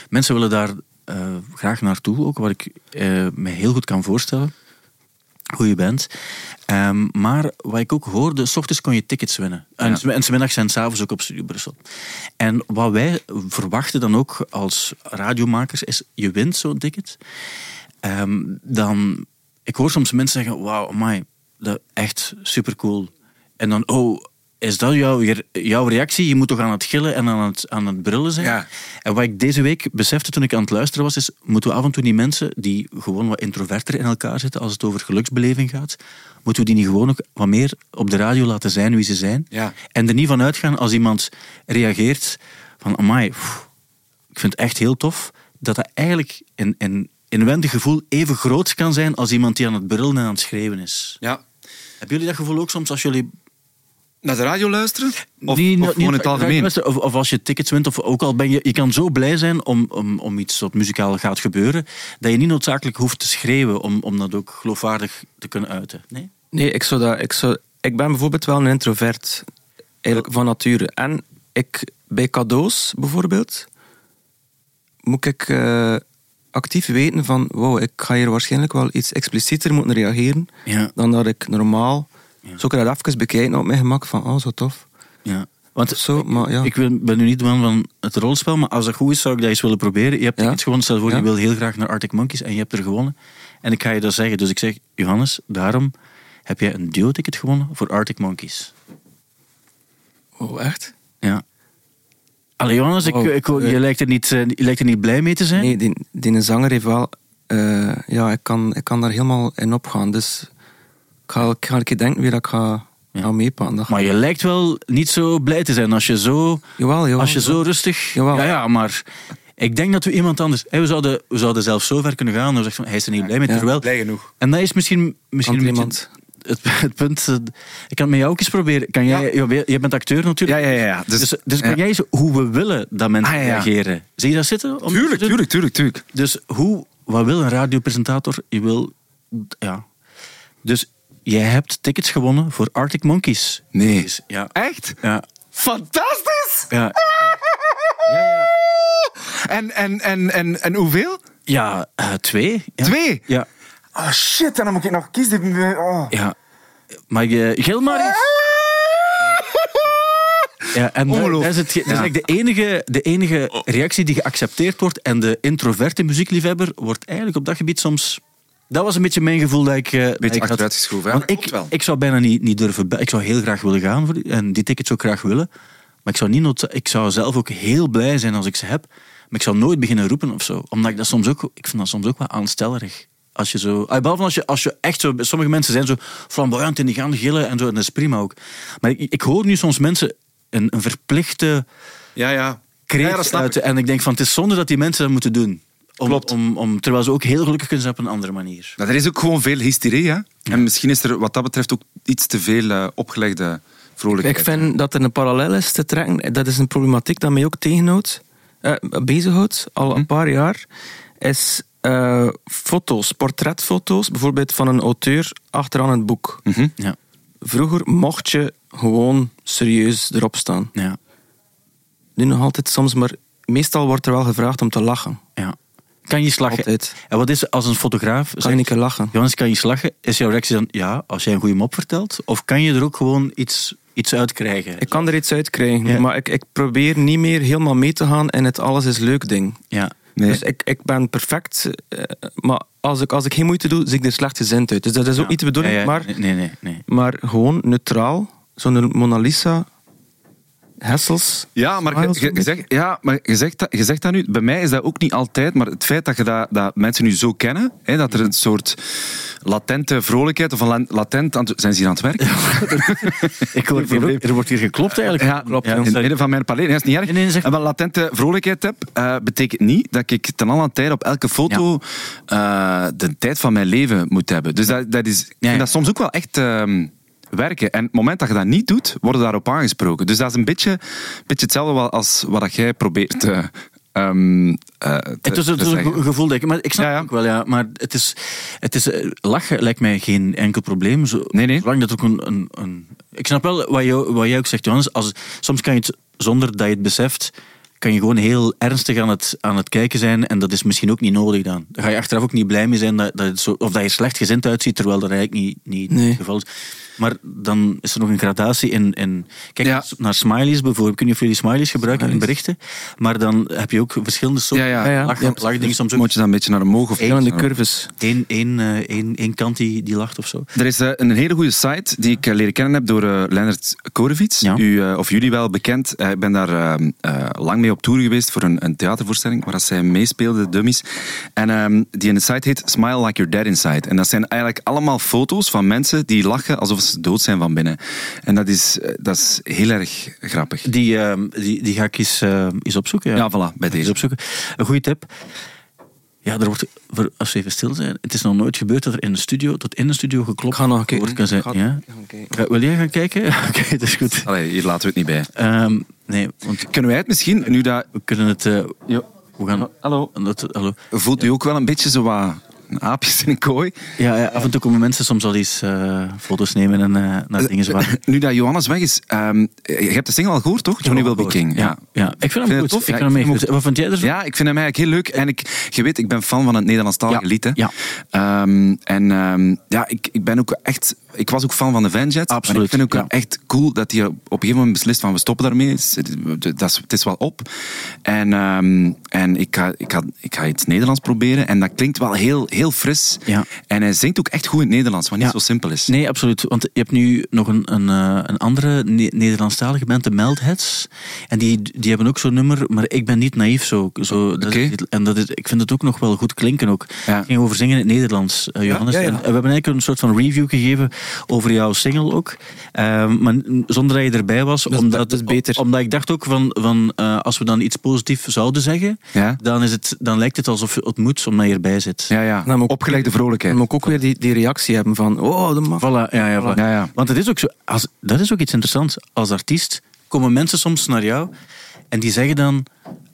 mensen willen daar eh, graag naartoe, ook wat ik eh, me heel goed kan voorstellen. Hoe je bent. Ehm, maar wat ik ook hoorde, s ochtends kon je tickets winnen. En, Ja. en 's middags zijn s'avonds ook op Studio Brussel. En wat wij verwachten dan ook als radiomakers, is je wint zo'n ticket. Ehm, dan, ik hoor soms mensen zeggen, wauw, amai, dat echt supercool. En dan, oh, is dat jouw, jouw reactie? Je moet toch aan het gillen en aan het, aan het brullen zijn? Ja. En wat ik deze week besefte toen ik aan het luisteren was, is moeten we af en toe die mensen die gewoon wat introverter in elkaar zitten als het over geluksbeleving gaat, moeten we die niet gewoon ook wat meer op de radio laten zijn wie ze zijn? Ja. En er niet van uitgaan als iemand reageert van, amai, pff, ik vind het echt heel tof, dat dat eigenlijk een, een inwendig gevoel even groot kan zijn als iemand die aan het brullen en aan het schreeuwen is. Ja. Hebben jullie dat gevoel ook soms als jullie Naar de radio luisteren? Of, niet- of niet- gewoon in het algemeen? Of, of als je tickets wint, of ook al ben je... Je kan zo blij zijn om, om, om iets wat muzikaal gaat gebeuren, dat je niet noodzakelijk hoeft te schreeuwen om, om dat ook geloofwaardig te kunnen uiten. Nee? Nee, ik, zou dat, ik, zou, ik ben bijvoorbeeld wel een introvert. Eigenlijk van nature. En ik, bij cadeaus bijvoorbeeld, moet ik eh, actief weten van, wow, ik ga hier waarschijnlijk wel iets explicieter moeten reageren Ja. dan dat ik normaal... Zo kan ik dat even bekijken op mijn gemak van, oh, zo tof. ja. Want zo, maar ja. ik ben nu niet de man van het rolspel, maar als dat goed is, zou ik dat eens willen proberen. Je hebt Ja. tickets gewonnen, stel voor, je wil heel graag naar Arctic Monkeys en je hebt er gewonnen. En ik ga je dat zeggen. Dus ik zeg, Johannes, daarom heb jij een duo-ticket gewonnen voor Arctic Monkeys. Oh, echt? Ja. Allee, Johannes, ik, Wow. ik, je, lijkt er niet, eh, je lijkt er niet blij mee te zijn. Nee, die, die zanger heeft wel... eh, ja, ik kan, ik kan daar helemaal in opgaan. Dus ik ga, ik ga een keer denken wie dat ik ga, Ja. ga meepakken. Dat Maar je lijkt wel niet zo blij te zijn als je zo, Jawel, jawel. als je zo rustig... Jawel. Ja, ja, maar ik denk dat we iemand anders... We, zouden, we zouden zelf zo ver kunnen gaan. Dan zeggen van, hij is er niet blij mee, Ja. terwijl... Blij genoeg. En dat is misschien, misschien beetje het, het punt... eh, Ik kan het met jou ook eens proberen. Kan jij, ja. Jij bent acteur natuurlijk. Ja, ja, ja, ja. Dus, Dus- dus, kan ja. jij eens hoe we willen dat mensen Ah, ja, ja. reageren? Zie je dat zitten? Om Tuurlijk, tuurlijk, tuurlijk, tuurlijk. Dus hoe, wat wil een radiopresentator? Je wil, ja. Dus jij hebt tickets gewonnen voor Arctic Monkeys. Nee. Dus, ja, Echt? ja, Fantastisch! ja, En, en, en, en, en hoeveel? ja eh, twee. Ja. Twee? Ja, Oh shit, dan moet ik nog kiezen. Oh. ja. Maar je, gil maar eens. Ja, en dat, dat is, het, dat is Ja. eigenlijk de enige, de enige reactie die geaccepteerd wordt. En de introverte muziekliefhebber wordt eigenlijk op dat gebied soms... Dat was een beetje mijn gevoel dat ik... eh, dat ik achteruitgeschoven? Want ik, wel. ik zou bijna niet, niet durven... Ik zou heel graag willen gaan voor die, en die tickets ook graag willen. Maar ik zou, niet ik zou zelf ook heel blij zijn als ik ze heb. Maar ik zou nooit beginnen roepen of zo. Omdat ik dat soms ook... Ik vind dat soms ook wel aanstellerig. Als je zo... ah, Behalve als je, als je echt zo... Sommige mensen zijn zo flamboyant en die gaan gillen en zo. En dat is prima ook. Maar ik, ik hoor nu soms mensen een, een verplichte Ja, ja. kreet Ja, uiten. En ik denk van, het is zonde dat die mensen dat moeten doen. Om, Klopt. Om, om, terwijl ze ook heel gelukkig kunnen zijn op een andere manier. Maar er is ook gewoon veel hysterie, hè? En misschien is er wat dat betreft ook iets te veel eh, opgelegde vrolijkheid. Ik vind dat er een parallel is te trekken. Dat is een problematiek dat mij ook tegenhoudt, eh, bezighoudt, al een paar jaar. Is eh, foto's, portretfoto's, bijvoorbeeld van een auteur achteraan het boek. Mhm. Ja. Vroeger mocht je gewoon serieus erop staan. Ja. Nu nog altijd soms, maar meestal wordt er wel gevraagd om te lachen. ja. Kan je slagen? Altijd. En wat is als een fotograaf... Kan je niet keer lachen? Johannes, kan je slagen? Is jouw reactie dan ja, als jij een goede mop vertelt? Of kan je er ook gewoon iets, iets uit krijgen? Ik kan er iets uit krijgen, Ja. maar ik, ik probeer niet meer helemaal mee te gaan in het alles is leuk ding. Ja. Nee. Dus ik, ik ben perfect, eh, maar als ik, als ik geen moeite doe, zie ik er slecht gezind uit. Dus dat is ook Ja. niet de bedoeling, Ja, ja. maar, Nee, nee, nee. nee. maar gewoon neutraal. Zo'n Mona Lisa, Hessels. Ja, maar je, zegt, ja, maar je, zegt dat, je zegt dat nu. Bij mij is dat ook niet altijd. Maar het feit dat, je dat, dat mensen nu zo kennen, hè, dat er een soort latente vrolijkheid of een latent... Zijn ze hier aan het werk? Ik hoor hier ook, er wordt hier geklopt eigenlijk. Ja, klopt. in het midden van mijn palet. Nee, dat is niet erg. Nee, nee, zeg- En wel latente vrolijkheid heb, eh, betekent niet dat ik ten alle tijde op elke foto eh, de tijd van mijn leven moet hebben. Dus dat, dat is, ik vind ja. dat soms ook wel echt ehm, werken. En op het moment dat je dat niet doet, worden daarop aangesproken. Dus dat is een beetje, beetje hetzelfde wel als wat dat jij probeert eh, ehm, eh, te, Het is, het te is een gevoel dat ik... Maar ik snap Ja, ja. het ook wel, ja. Maar het is... Het is eh, lachen lijkt mij geen enkel probleem. Zo, Nee, nee. Zolang dat ook een... een, een ik snap wel wat, jou, wat jij ook zegt, Johannes. Als, soms kan je het, zonder dat je het beseft... kan je gewoon heel ernstig aan het, aan het kijken zijn. En dat is misschien ook niet nodig dan. Daar ga je achteraf ook niet blij mee zijn dat, dat het zo, of dat je er slecht gezind uitziet, terwijl dat eigenlijk niet, niet Nee. het geval is. Maar dan is er nog een gradatie in... in kijk Ja. naar smileys bijvoorbeeld. Niet of jullie smileys gebruiken in berichten. Maar dan heb je ook verschillende soorten Ja, ja. Ja, ja. lach, lachdingen. Soms ook Moet je dan een beetje naar omhoog of Verschillende curves. één, één, eh, één, één kant die, die lacht of zo. Er is eh, een hele goede site die ik eh, leren kennen heb door eh Leonard Korevits. Ja. U, of jullie wel bekend. Ik ben daar eh, eh, lang mee op tour geweest voor een, een theatervoorstelling waar dat zij meespeelde, de dummies. En ehm, die in de site heet Smile Like You're Dead Inside. En dat zijn eigenlijk allemaal foto's van mensen die lachen alsof ze dood zijn van binnen. En dat is, eh, dat is heel erg grappig. Die, ehm, die, die ga ik eens, eh, eens opzoeken. Ja, Ja, voilà, bij deze. opzoeken. Een goede tip. Ja, er wordt, als we even stil zijn, het is nog nooit gebeurd dat er in de studio, tot in de studio geklopt Ik ga nog kijken. wordt. Kan zijn, ja? ga Wil jij gaan kijken? Oké, dat is goed. Allee, hier laten we het niet bij. Ehm, nee, want Kunnen wij het misschien, nu dat... we kunnen het... eh, we gaan, Hallo. dat, hallo. Voelt u ook wel een beetje zo wat aapjes in een kooi? Ja, ja, af en toe komen mensen soms al eens eh, foto's nemen en eh, naar dingen zwaaien. Nu dat Johannes weg is, ehm, je hebt de single al gehoord, toch? Johnny Will Be King. Ja, ja. ik vind hem goed. tof? Ik vind hem goed. Wat vind jij ervan? Ja, ik vind hem eigenlijk heel leuk. En ik, je weet, ik ben fan van het Nederlandstalige lied. Hè. ja. Ehm, en ehm, ja, ik, ik ben ook echt... Ik was ook fan van de Vanjet. Absoluut, Maar ik vind ook ja. echt cool dat hij op een gegeven moment beslist van we stoppen daarmee. Het is, dat is, het is wel op. En, en ik, ga, ik, ga, ik ga iets Nederlands proberen. En dat klinkt wel heel, heel fris. Ja. En hij zingt ook echt goed in het Nederlands, wat niet zo simpel is. Nee, absoluut. Want je hebt nu nog een, een, eh, een andere Ne- Nederlandstalige band, de Meldheads. En die, die hebben ook zo'n nummer, maar ik ben niet naïef zo. zo dat is- Oké. en dat is, ik vind het ook nog wel goed klinken ook. Ja. Ging over zingen in het Nederlands, eh, Johannes. En we hebben eigenlijk een soort van review gegeven over jouw single ook. Ehm, maar zonder dat je erbij was. omdat, dat beter. Omdat ik dacht ook van, van eh, als we dan iets positiefs zouden zeggen, Ja? dan, is het, dan lijkt het alsof het moet omdat je erbij zit. Ja, ja. Dan ik- Opgelegde vrolijkheid. Dan moet ik ook weer die, die reactie hebben van, oh, dat mag. Voilà, ja, ja, voilà. Ja, ja. Want het is ook zo, als, dat is ook iets interessants. Als artiest komen mensen soms naar jou en die zeggen dan: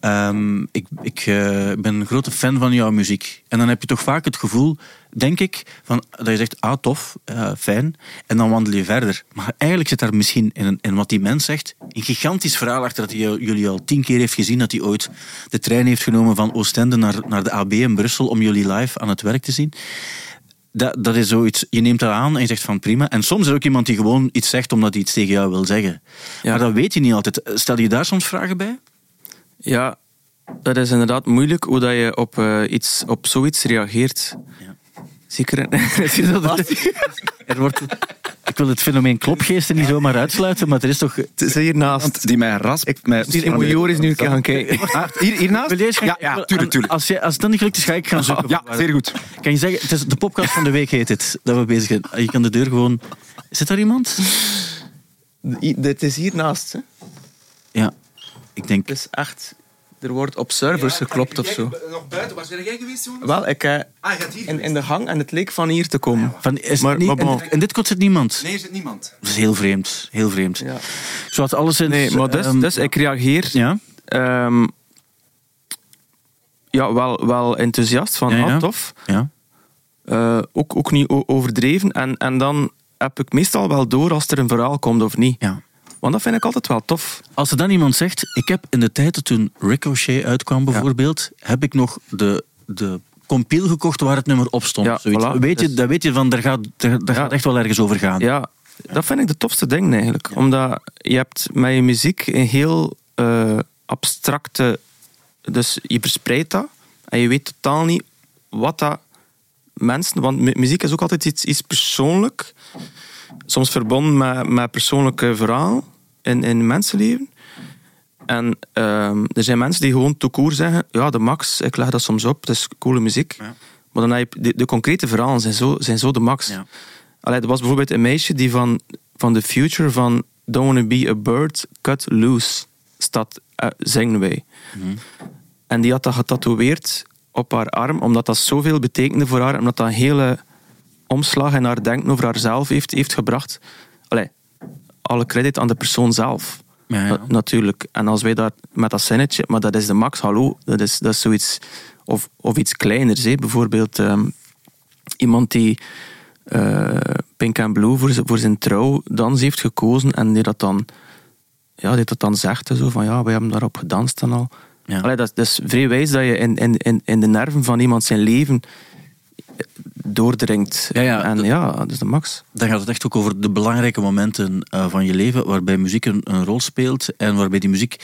ehm, Ik, ik eh, ben een grote fan van jouw muziek. En dan heb je toch vaak het gevoel, denk ik, van, dat je zegt: Ah, tof, eh, fijn. En dan wandel je verder. Maar eigenlijk zit daar misschien in, in wat die mens zegt een gigantisch verhaal achter dat hij jullie al tien keer heeft gezien. Dat hij ooit de trein heeft genomen van Oostende naar, naar de AB in Brussel om jullie live aan het werk te zien. Dat, dat is zoiets, je neemt dat aan en je zegt van prima. En soms is er ook iemand die gewoon iets zegt omdat hij iets tegen jou wil zeggen. Ja. Maar dat weet je niet altijd. Stel je daar soms vragen bij? Ja, dat is inderdaad moeilijk hoe dat je op, eh, iets, op zoiets reageert. Ja. Zeker. Er wordt, ik wil het fenomeen klopgeesten niet zomaar uitsluiten, maar er is toch... Het is hiernaast. Die mij rasp... Ik mij- hier moet Joris nu een keer gaan kijken. Ah, hier, hiernaast? Wil jij eens gaan- Ja, ja, tuurlijk, tuurlijk. Als, je, als het dan niet gelukt is, ga ik gaan zoeken. Ja, zeer goed. Kan je zeggen, het is de podcast van de week heet het, dat we bezig zijn. Je kan de deur gewoon... Zit daar iemand? Dit is hiernaast. Hè. Ja, ik denk... Het is echt... Er wordt op servers geklopt of zo. Nog buiten, waar ben jij geweest, jongen? Wel, ik eh, Ah, in, in de gang en het leek van hier te komen. Van, is Maar- niet, maar bon. en, en dit kot zit niemand. Nee, er zit niemand. Dat is heel vreemd. Heel vreemd. Ja. Zoals alles in... Nee, maar dus, ehm, dus ik reageer Ja? ehm, ja, wel, wel enthousiast van, Ja, ja. ah, tof. Ja. Eh, ook, ook niet overdreven. En, en dan heb ik meestal wel door als er een verhaal komt of niet. ja. Want dat vind ik altijd wel tof. Als er dan iemand zegt, ik heb in de tijd dat toen Ricochet uitkwam bijvoorbeeld, heb ik nog de, de compiel gekocht waar het nummer op stond. Ja, voilà. weet je, Dus- dan weet je van, daar gaat, daar, gaat echt wel ergens over gaan. Ja, dat vind ik de tofste ding eigenlijk. Omdat je hebt met je muziek een heel eh, abstracte... Dus je verspreidt dat en je weet totaal niet wat dat mensen... Want mu- muziek is ook altijd iets, iets persoonlijk. Soms verbonden met, met persoonlijke verhalen in, in mensenleven. En ehm, er zijn mensen die gewoon toekoor zeggen... Ja, de max, ik leg dat soms op, het is coole muziek. Ja. Maar dan heb je... De, de concrete verhalen zijn zo, zijn zo de max. Ja. Allee, er was bijvoorbeeld een meisje die van, van The Future van Don't Wanna Be a Bird, Cut Loose staat, eh, zingen wij. En die had dat getatoeëerd op haar arm, omdat dat zoveel betekende voor haar, omdat dat een hele omslag in haar denken over haarzelf heeft, heeft gebracht. Allee, alle credit aan de persoon zelf. Ja, ja. Na- natuurlijk. En als wij daar met dat zinnetje, maar dat is de max, hallo, dat is, dat is zoiets, of, of iets kleiners, hè. bijvoorbeeld ehm, iemand die eh, Pink and Blue voor, zijn- voor zijn trouwdans heeft gekozen en die dat dan, ja, die dat dan zegt, zo van ja, wij hebben daarop gedanst en al. Ja. Allee, dat, dat is vrij wijs dat je in, in, in, in de nerven van iemand zijn leven doordringt. Ja, ja, en dat- ja, dat is de max. Dan gaat het echt ook over de belangrijke momenten eh, van je leven, waarbij muziek een, een rol speelt en waarbij die muziek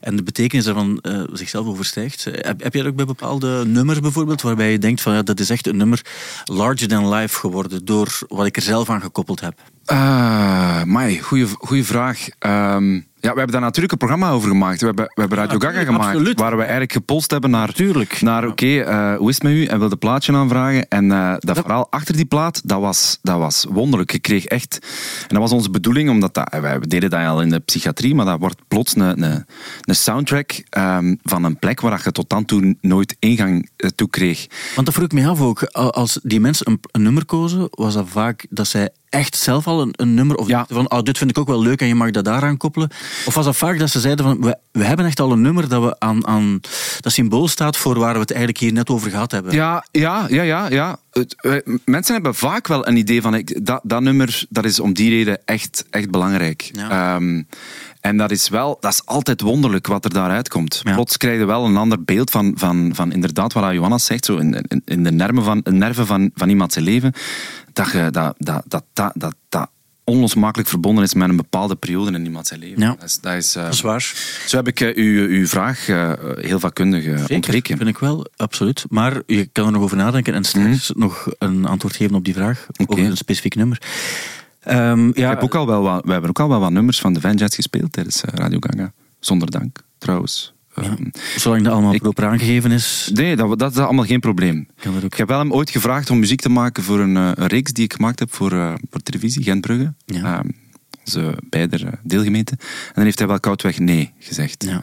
en de betekenis daarvan eh, zichzelf overstijgt. Eh, Heb, heb je dat ook bij bepaalde nummers bijvoorbeeld, waarbij je denkt van ja, dat is echt een nummer larger than life geworden door wat ik er zelf aan gekoppeld heb? Uh, Mai, goede vraag. Ehm, ja, we hebben daar natuurlijk een programma over gemaakt. We hebben, we hebben Radio Gaga gemaakt, absoluut. waar we eigenlijk gepolst hebben naar, Tuurlijk. naar oké, eh, hoe is het met u? En wilde plaatje aanvragen. En eh, dat verhaal achter die plaat, dat was, dat was wonderlijk. Je kreeg echt... En dat was onze bedoeling, omdat dat, wij deden dat al in de psychiatrie, maar dat wordt plots een, een, een soundtrack ehm, van een plek waar je tot dan toe nooit ingang eh, toe kreeg. Want dat vroeg ik me af ook. Als die mensen een, een nummer kozen, was dat vaak dat zij echt zelf al een, een nummer... Of Ja. van, oh, dit vind ik ook wel leuk en je mag dat daaraan koppelen. Of was dat vaak dat ze zeiden van, we, we hebben echt al een nummer dat, we aan, aan, dat symbool staat voor waar we het eigenlijk hier net over gehad hebben. Ja, ja, ja, ja. ja. Het, mensen hebben vaak wel een idee van ik, dat, dat nummer dat is om die reden echt, echt belangrijk. Ja. Ehm, en dat is wel, dat is altijd wonderlijk wat er daaruit komt. Ja. Plots krijg je wel een ander beeld van, van, van inderdaad wat Johannes zegt, zo in, in, in de nerven van, nerven van, van iemand zijn leven, dat, je, dat, dat, dat, dat, dat, dat onlosmakelijk verbonden is met een bepaalde periode in iemand zijn leven. Ja. Dat is, dat is, eh, Dat is waar. zo heb ik eh, uw, uw vraag eh, heel vakkundig Zeker, ontweken. vind ik wel, absoluut. Maar je kan er nog over nadenken en straks nog een antwoord geven op die vraag. Mhm. Over een specifiek nummer. Ehm, Ik ja, heb ook al wel wat, we hebben ook al wel wat nummers van de Vanjets gespeeld tijdens eh, Radio Ganga. Zonder dank, trouwens. Ehm, zolang dat allemaal Ik- proper aangegeven is, nee, dat, dat is allemaal geen probleem. ook. Ik heb wel hem ooit gevraagd om muziek te maken voor een, eh, een reeks die ik gemaakt heb voor, eh, voor televisie, Gentbrugge. Ja. Ehm, onze beide deelgemeenten. En dan heeft hij wel koudweg nee gezegd. Ja.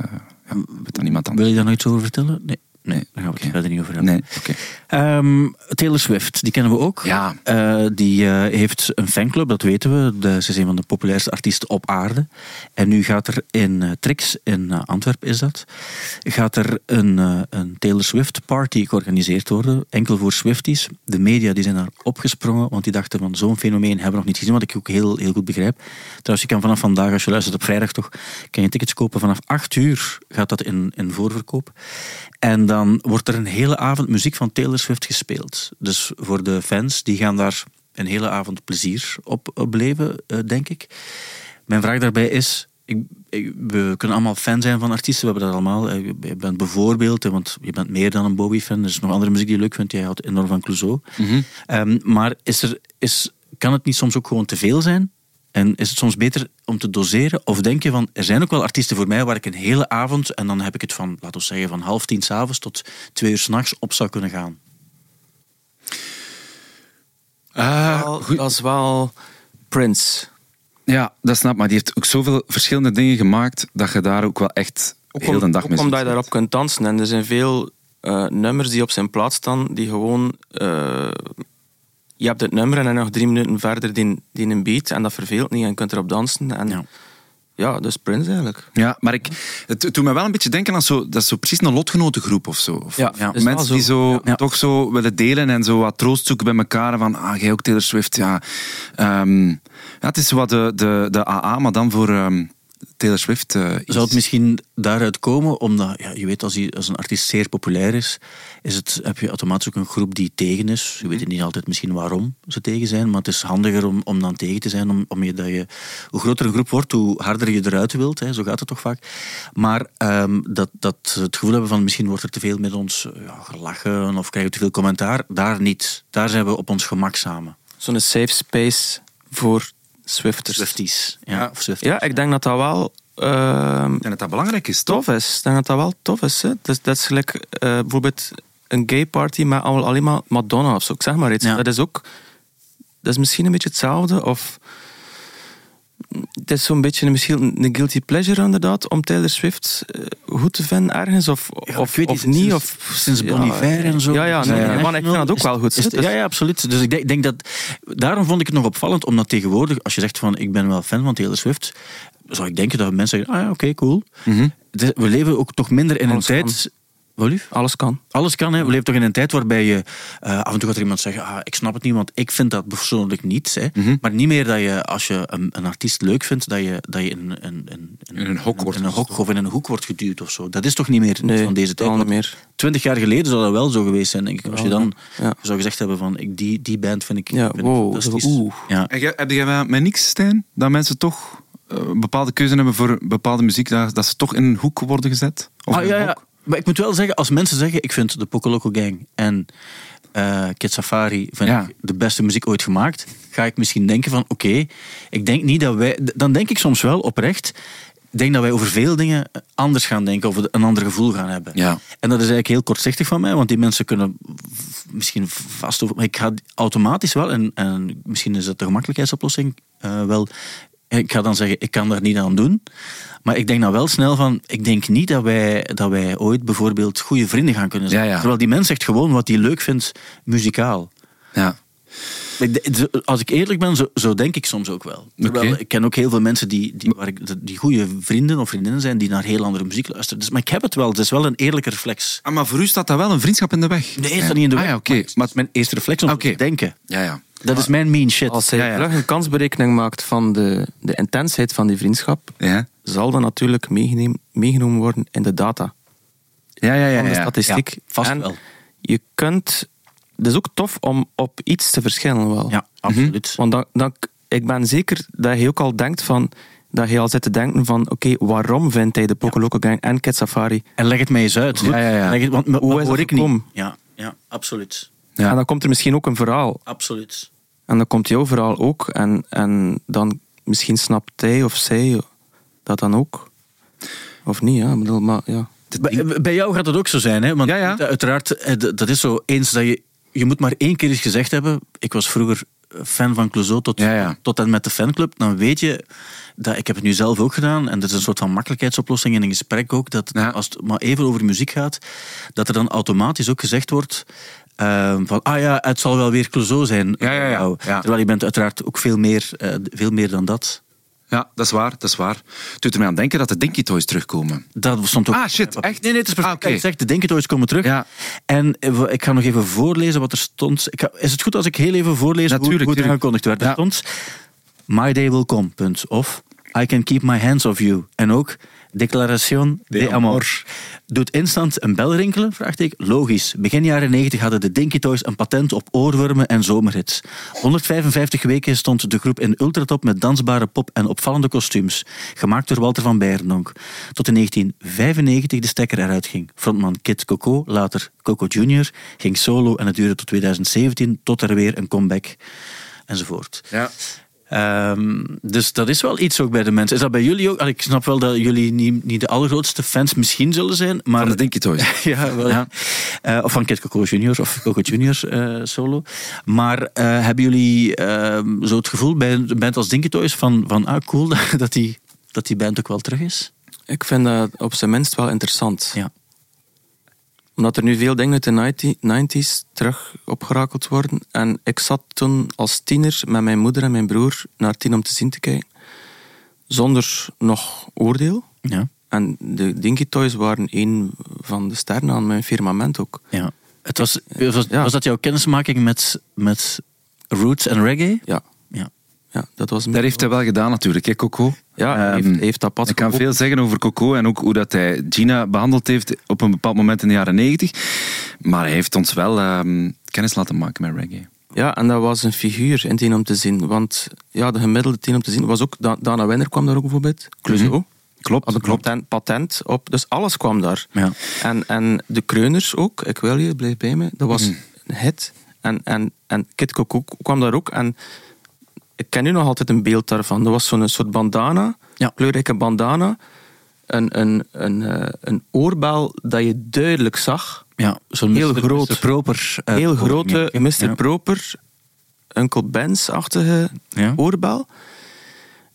Ja, weet dan niemand Wil je daar nog iets over vertellen? Nee. Nee, daar gaan we het verder niet over hebben. Nee. Ehm, Taylor Swift, die kennen we ook. Ja. Eh, die eh, heeft een fanclub, dat weten we. De, ze is een van de populairste artiesten op aarde. En nu gaat er in uh, Trix, in Antwerpen is dat, gaat er een, een Taylor Swift party georganiseerd worden. Enkel voor Swifties. De media die zijn daar opgesprongen, want die dachten van zo'n fenomeen hebben we nog niet gezien, wat ik ook heel, heel goed begrijp. Trouwens, je kan vanaf vandaag, als je luistert op vrijdag toch, kan je tickets kopen. Vanaf 8 uur gaat dat in, in voorverkoop. En dan wordt er een hele avond muziek van Taylor Swift gespeeld. Dus voor de fans, die gaan daar een hele avond plezier op, beleven, uh, denk ik. Mijn vraag daarbij is... Ik, ik, we kunnen allemaal fan zijn van artiesten, we hebben dat allemaal. Je bent bijvoorbeeld, want je bent meer dan een Bowie-fan, er is nog andere muziek die je leuk vindt. Jij houdt enorm van Clouseau. Mm -hmm. um, maar is er, is, kan het niet soms ook gewoon te veel zijn? En is het soms beter om te doseren? Of denk je van, er zijn ook wel artiesten voor mij waar ik een hele avond, en dan heb ik het van, laten we zeggen, van half tien s'avonds tot twee uur s'nachts op zou kunnen gaan? Uh, dat is wel Prince. Ja, dat snap maar die heeft ook zoveel verschillende dingen gemaakt dat je daar ook wel echt ook heel de dag mee omdat je daarop kunt dansen. En er zijn veel uh, nummers die op zijn plaats staan, die gewoon... Uh, je hebt het nummer en dan nog drie minuten verder die, die een beat en dat verveelt niet en je kunt erop dansen. En ja. ja, dus Prince eigenlijk. Ja, maar ik, het, doet me wel een beetje denken aan zo, dat is zo precies een lotgenotengroep of zo. Of, ja, ja, mensen zo, die zo ja. toch zo willen delen en zo wat troost zoeken bij elkaar. Van, ah, jij ook Taylor Swift, ja. Um, ja het is wat de, de, de AA, maar dan voor... Um, Taylor Swift. Uh, Zou het misschien daaruit komen, omdat ja, je weet als, die, als een artiest zeer populair is, is het, heb je automatisch ook een groep die tegen is. Je weet niet altijd misschien waarom ze tegen zijn, maar het is handiger om, om dan tegen te zijn, om, om je, dat je, hoe groter een groep wordt, hoe harder je eruit wilt. Hè, zo gaat het toch vaak. Maar um, dat, dat het gevoel hebben van misschien wordt er te veel met ons ja, gelachen of krijgen we te veel commentaar, daar niet. Daar zijn we op ons gemak samen. Zo'n safe space voor Swifters. Swifties. Ja, ja. Ja, ik denk dat dat wel... Uh, en dat dat belangrijk is, tof is. Ik denk dat dat wel tof is. Hè? Dus, dat is gelijk uh, bijvoorbeeld een gay party met al, alleen maar Madonna of zo. Ik zeg maar iets. Ja. Dat is ook... Dat is misschien een beetje hetzelfde. Of... Het is zo'n beetje misschien een guilty pleasure inderdaad, om Taylor Swift uh, goed te vinden ergens, of, ja, of, weet of niet. of, sinds Bon Iver en zo. Ja, ja, nee, nee, man, ik vind dat ook wel goed. Is, is, ja, ja, absoluut. Dus ik denk, denk, dat... Daarom vond ik het nog opvallend, omdat tegenwoordig, als je zegt van ik ben wel fan van Taylor Swift, zou ik denken dat mensen zeggen, ah ja, oké, okay, cool. Mm -hmm. We leven ook toch minder in een tijd... Lief? Alles kan. Alles kan, hè. We leven toch in een tijd waarbij je... eh, af en toe gaat er iemand zeggen, ah, ik snap het niet, want ik vind dat persoonlijk niet. Hè. Mhm. Maar niet meer dat je, als je een, een artiest leuk vindt, dat je, dat je in, in, in, In een hok wordt in een hok of in een hoek wordt geduwd of zo. Dat is toch niet meer Nee, van deze tijd. meer. Twintig jaar geleden zou dat wel zo geweest zijn, denk ik. Als je dan Ja. zou gezegd hebben van, ik, die, die band vind ik, Ja, vind ik wow, fantastisch. oeh. Ja. Heb jij met- met niks, Stijn? Dat mensen toch eh, een bepaalde keuze hebben voor bepaalde muziek, dat, dat ze toch in een hoek worden gezet? Of Ah, in ja, een ja. Maar ik moet wel zeggen, als mensen zeggen, ik vind de Poco Gang en Kid Safari vind Ja. ik de beste muziek ooit gemaakt, ga ik misschien denken van, oké, ik denk niet dat wij... Dan denk ik soms wel oprecht, ik denk dat wij over veel dingen anders gaan denken, of een ander gevoel gaan hebben. Ja. En dat is eigenlijk heel kortzichtig van mij, want die mensen kunnen misschien vast over... Maar ik ga automatisch wel, en, en misschien is dat de gemakkelijkheidsoplossing eh, wel... Ik ga dan zeggen, ik kan daar niet aan doen. Maar ik denk dan wel snel van, ik denk niet dat wij, dat wij ooit bijvoorbeeld goede vrienden gaan kunnen zijn. Ja, ja. Terwijl die mens zegt gewoon wat hij leuk vindt, muzikaal. Ja. Als ik eerlijk ben, zo, zo denk ik soms ook wel. Terwijl ik ken ook heel veel mensen die, die, waar ik, die goede vrienden of vriendinnen zijn, die naar heel andere muziek luisteren. Dus, maar ik heb het wel, het is wel een eerlijke reflex. Ah, maar voor u staat dat wel een vriendschap in de weg? Nee, is dat niet in de Ah, weg. ja, oké. Maar het is mijn eerste reflex om te denken. Ja, ja. Dat is mijn mean shit. Als hij Ja, ja. vlug een kansberekening maakt van de, de intensheid van die vriendschap, Ja, zal dat natuurlijk meegenomen, meegenomen worden in de data ja, ja. ja, van de statistiek. Ja, vast en wel. je kunt... Het is ook tof om op iets te verschillen wel. Ja, absoluut. Want dan, dan, ik ben zeker dat je ook al denkt van... Dat je al zit te denken van, oké, waarom vindt hij de Poco Loco Gang en Kid Safari? En leg het mij eens uit. Ja, ja, ja. Leg het, want Hoe is hoor dat ik niet. gekomen? Ja, ja, absoluut. Ja. En dan komt er misschien ook een verhaal. Absoluut. En dan komt jouw verhaal ook. En, en dan misschien snapt hij of zij dat dan ook. Of niet, ja. Ik bedoel, maar ja. Bij, bij jou gaat het ook zo zijn, hè? Want Ja, ja. uiteraard, eh, dat is zo eens dat je... Je moet maar één keer eens gezegd hebben... Ik was vroeger fan van Clouseau tot, Ja, ja. tot en met de fanclub. Dan weet je... Dat, ik heb het nu zelf ook gedaan. En dat is een soort van makkelijkheidsoplossing in een gesprek ook. Dat Ja. als het maar even over muziek gaat... Dat er dan automatisch ook gezegd wordt... eh, van, ah ja, het zal wel weer Clouseau zijn. Ja, ja, ja. Terwijl je bent uiteraard ook veel meer, eh, veel meer dan dat. Ja, dat is waar, dat is waar. Het doet er mij aan denken dat de Dinky Toys terugkomen. Dat stond ook. Ah, shit, echt? Nee, nee, het is perfect. Ah, zeg, de Denketoys komen terug. Ja. En eh, ik ga nog even voorlezen wat er stond. Ik ga- is het goed als ik heel even voorlees hoe- Natuurlijk, hoe, het aangekondigd werd? Er Ja. stond My day will come, punt. Of I can keep my hands off you. En ook Declaración de, De amor. amor. Doet instant een bel rinkelen? Vraagteken. Logisch. Begin jaren 90 hadden de Dinky Toys een patent op oorwormen en zomerhits. 155 weken stond de groep in ultratop met dansbare pop en opvallende kostuums. Gemaakt door Walter van Beirendonk. Tot in 1995 de stekker eruit ging. Frontman Kid Coco, later Coco Jr., ging solo en het duurde tot 2017 tot er weer een comeback enzovoort. Ja. Ehm, dus dat is wel iets ook bij de mensen. Is dat bij jullie ook? Ik snap wel dat jullie niet, niet de allergrootste fans misschien zullen zijn, maar... Van de Dinky Toys. ja, wel, ja. Eh, of van Kid Coco Junior of Coco Junior eh, solo. Maar eh, hebben jullie ehm, zo het gevoel bij een band als Dinky Toys van, van ah, cool dat die, dat die band ook wel terug is? Ik vind dat op zijn minst wel interessant. Ja. Omdat er nu veel dingen uit de 90 90s terug opgerakeld worden. En ik zat toen als tiener met mijn moeder en mijn broer naar Tien om te zien te kijken. Zonder nog oordeel. Ja. En de Dinky Toys waren een van de sterren aan mijn firmament ook. ja. Het was, was, Ja. was dat jouw kennismaking met, met roots en reggae? Ja, Ja. dat was... Dat heeft hij wel gedaan natuurlijk, hè, Coco. Ja, heeft, Ehm, heeft dat pad Ik kan veel zeggen over Coco en ook hoe dat hij Gina behandeld heeft op een bepaald moment in de jaren negentig. Maar hij heeft ons wel ehm, kennis laten maken met reggae. Ja, en dat was een figuur in Tien om te zien. Want ja, de gemiddelde Tien om te zien was ook... Da- Dana Wenner kwam daar ook bijvoorbeeld. Clouseau. Mhm. Klopt, Had een klopt. patent, patent op. Dus alles kwam daar. Ja. En, en de Kreuners ook. Ik wil je, blijf bij me. Dat was Mhm. een hit. En, en, en Kid Coco kwam daar ook. En ik ken nu nog altijd een beeld daarvan. Dat was zo'n soort bandana. Ja. Kleurrijke bandana. Een, een, een, eh, een oorbel dat je duidelijk zag. Ja, zo'n Heel Mr. groot. Mr. Proper. eh, Heel grote ja. Mr. Proper, Uncle Ben's-achtige Ja. oorbel.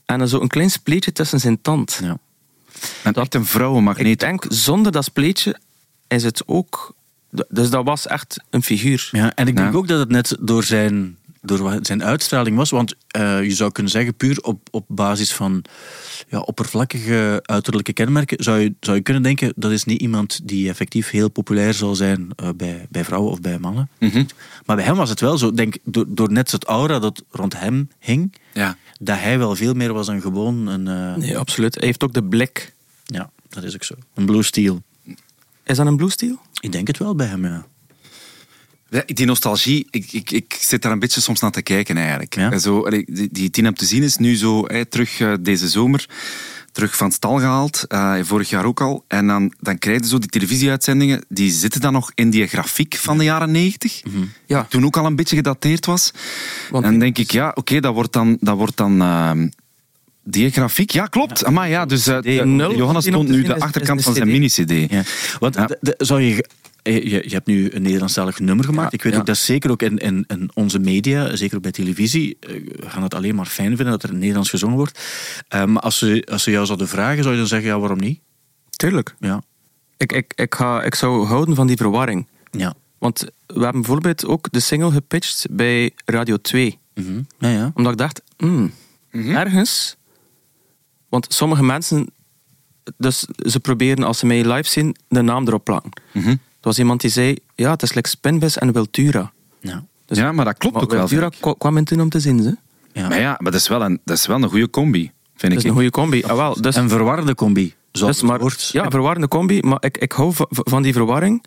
En dan zo een klein spleetje tussen zijn tand. Ja. En echt een vrouwenmagneet. Ik denk, zonder dat spleetje is het ook... Dus dat was echt een figuur. Ja, en ik denk Ja. ook dat het net door zijn door wat zijn uitstraling was. Want eh, je zou kunnen zeggen, puur op, op basis van ja, oppervlakkige uiterlijke kenmerken, zou je, zou je kunnen denken dat is niet iemand die effectief heel populair zal zijn uh, bij, bij vrouwen of bij mannen. Mhm. Maar bij hem was het wel zo, denk door, door net het aura dat rond hem hing, Ja. dat hij wel veel meer was dan gewoon een... eh, Nee, absoluut. Hij heeft ook de blik. Ja, dat is ook zo. Een blue steel. Is dat een blue steel? Ik denk het wel bij hem, ja. Ja, die nostalgie, ik, ik, ik zit daar een beetje soms naar te kijken eigenlijk. Ja. En Zo, die, die Tien te zien is nu zo hey, terug eh, deze zomer, terug van stal gehaald, eh, vorig jaar ook al. En dan, dan krijg je zo die televisieuitzendingen, die zitten dan nog in die grafiek van de jaren negentig. Ja. Toen ook al een beetje gedateerd was. Want- en dan denk ik, ja, oké, dat wordt dan... Dat wordt dan ehm, die grafiek, ja, klopt. Amai, ja, dus eh, Johannes toont nu de achterkant van zijn CD. mini-cd. Ja. Want Ja. zou je, je, je hebt nu een Nederlandstalig nummer gemaakt. Ja, ik weet ja. ook dat zeker ook in, in, in onze media, zeker ook bij televisie, eh, gaan het alleen maar fijn vinden dat er in Nederlands gezongen wordt. Eh, maar als ze, als ze jou zouden vragen, zou je dan zeggen, ja, waarom niet? Tuurlijk. Ja. Ik, ik, ik, ga, ik zou houden van die verwarring. Ja. Want we hebben bijvoorbeeld ook de single gepitcht bij Radio 2. Mhm. ja, ja. Omdat ik dacht, hmm, ergens... Want sommige mensen... Dus ze proberen, als ze mij live zien, de naam erop plakken. Mhm. Er was iemand die zei, ja, het is like Spinvis en Wiltura. Ja. Dus- Ja, maar dat klopt ook wel. Wiltura kwam in toen om te zien, ze. Ja. Maar ja, maar dat is wel een, dat is wel een goede combi, vind Dat ik. is een goede combi. Ah, wel, dus, Een verwarde combi, zoals dus het maar, ja, een verwarrende combi, maar ik, ik hou va- van die verwarring.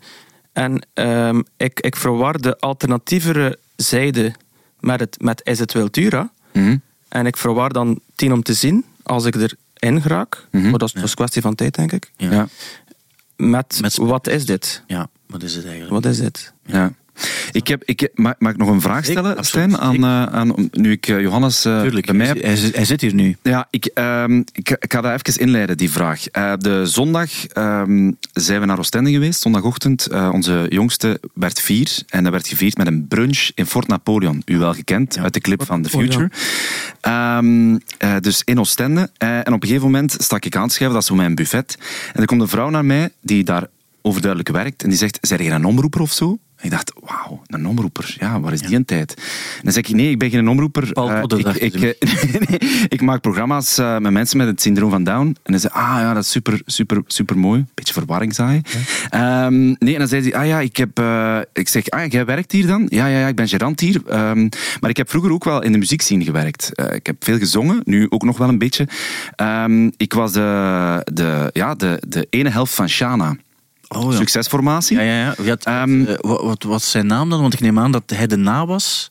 En ehm, ik, ik verwar de alternatievere zijde met, het, met Is het Wiltura. Mhm. En ik verwar dan tien om te zien, als ik erin geraak. Mhm. Maar dat is dat is een kwestie van tijd, denk ik. Ja. Ja, Met, Met- wat is dit? ja, wat is het eigenlijk? Wat is dit? ja. Ik heb, ik, heb- mag, mag ik nog een vraag stellen, absoluut, Stijn? Aan, eh, aan, nu ik eh, Johannes eh, Tuurlijk, bij mij hij, heb. hij zit- hij zit hier nu. Ja, ik, ehm, ik, ik ga dat even inleiden, die vraag. Eh, de zondag ehm, zijn we naar Oostende geweest, zondagochtend. Eh, onze jongste werd vier en dat werd gevierd met een brunch in Fort Napoleon. U wel gekend, uit de clip van The Oh, ja. Future. Ehm, eh, dus in Oostende. Eh, en op een gegeven moment stak ik aan te schrijven, dat is zo mijn buffet. En er komt een vrouw naar mij die daar overduidelijk werkt en die zegt, zeg je een omroeper of zo? En ik dacht, wauw, een omroeper. Ja, waar is die een tijd? En dan zeg ik, nee, ik ben geen omroeper. Paul Podder, ik, ik, eh, nee, ik maak programma's eh, met mensen met het syndroom van Down. En dan zei ah ja, dat is super, super, super mooi. Beetje verwarring, zei. Ehm, nee, en dan zei hij, ah ja, ik heb... ik zeg, ah, jij werkt hier dan? Ja, ja, ja, ik ben gerant hier. Ehm, maar ik heb vroeger ook wel in de muziekscene gewerkt. Ik heb veel gezongen, nu ook nog wel een beetje. Ehm, ik was de, de, ja, de, de ene helft van Shana. Oh, ja. Succesformatie. Ja, ja, ja. Had- Ehm, eh, wat, wat was zijn naam dan? Want ik neem aan dat hij de na was.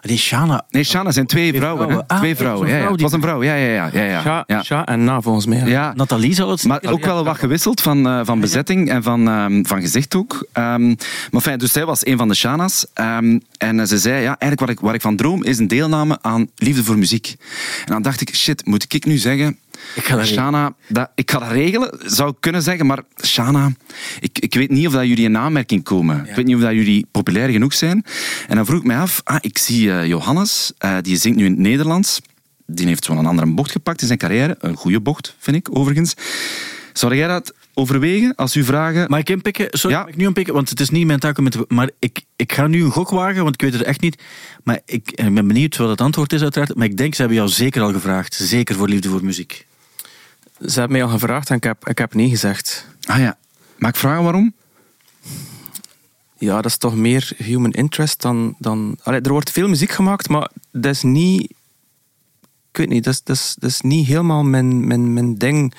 Die Shana. Nee, Shana zijn twee vrouwen. Ah, twee vrouwen. Ja, ja. Het was een vrouw, ja, ja, ja. ja, ja. Sja en na, volgens mij. Ja. Nathalie zal het Maar zeker- ook wel wat gewisseld van, eh, van bezetting en van, ehm, van gezicht ook. Ehm, maar fijn, dus zij was een van de Shana's. Ehm, en eh, ze zei, ja, eigenlijk wat ik, waar ik van droom is een deelname aan Liefde voor Muziek. En dan dacht ik, shit, moet ik nu zeggen... Ik ga dat Shana, dat, ik ga dat regelen, zou ik kunnen zeggen. Maar Shana, ik, ik weet niet of dat jullie in aanmerking komen. Ik weet niet of dat jullie populair genoeg zijn. En dan vroeg ik mij af, ah, ik zie eh, Johannes, eh, die zingt nu in het Nederlands. Die heeft zo'n andere bocht gepakt in zijn carrière. Een goede bocht, vind ik, overigens. Zou jij dat overwegen als u vragen... Mag ik inpikken? Sorry, Ja. mag ik nu inpikken? Want het is niet mijn taak om het te... Maar ik, ik ga nu een gok wagen, want ik weet het echt niet. Maar ik, ik ben benieuwd wat het antwoord is uiteraard. Maar ik denk, ze hebben jou zeker al gevraagd. Zeker voor Liefde voor Muziek. Ze hebben mij al gevraagd en ik heb, ik heb nee gezegd. Ah ja, mag ik vragen waarom? Ja, dat is toch meer human interest dan... dan Allee, er wordt veel muziek gemaakt, maar dat is niet... Ik weet niet, dat is, dat is, dat is niet helemaal mijn, mijn, mijn ding.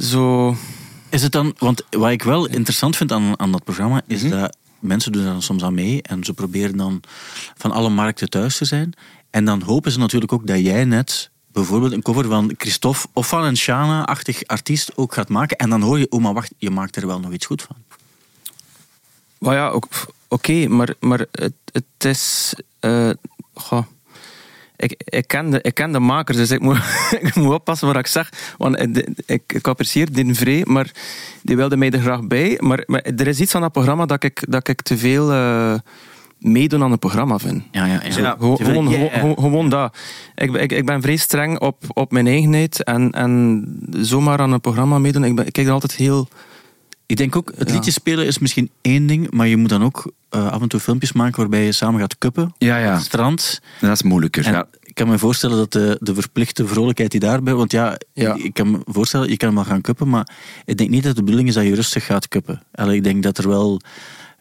Zo... Is het dan... Want wat ik wel interessant vind aan, aan dat programma, is Mhm. dat mensen doen daar dan soms aan mee. En ze proberen dan van alle markten thuis te zijn. En dan hopen ze natuurlijk ook dat jij net bijvoorbeeld een cover van Christophe of van een Shana-achtig artiest ook gaat maken. En dan hoor je, oh maar wacht, je maakt er wel nog iets goed van. Maar ja, oké, maar, maar het, het is... goh. ik, ik, ken de, ik ken de makers, dus ik moet, ik moet oppassen wat ik zeg. Want ik, ik apprecieer Din Vree, maar die wilde mij er graag bij. Maar, maar er is iets aan dat programma dat ik, dat ik te veel eh, meedoen aan het programma vind. Ja, ja, ja. Gewoon, gewoon, yeah. gewoon, gewoon dat. Ik, ben- ik, ik ben vrij streng op, op mijn eigenheid en, en zomaar aan een programma meedoen. Ik, ben, ik kijk er altijd heel Ik denk ook, het liedje spelen is misschien één ding, maar je moet dan ook eh, af en toe filmpjes maken waarbij je samen gaat kuppen. Ja, ja. Op het strand. Dat is moeilijker. En Ja. Ik kan me voorstellen dat de, de verplichte vrolijkheid die daarbij... Want ja, Ja. ik kan me voorstellen, je kan wel gaan kuppen, maar ik denk niet dat de bedoeling is dat je rustig gaat kuppen. Allee, ik denk dat er wel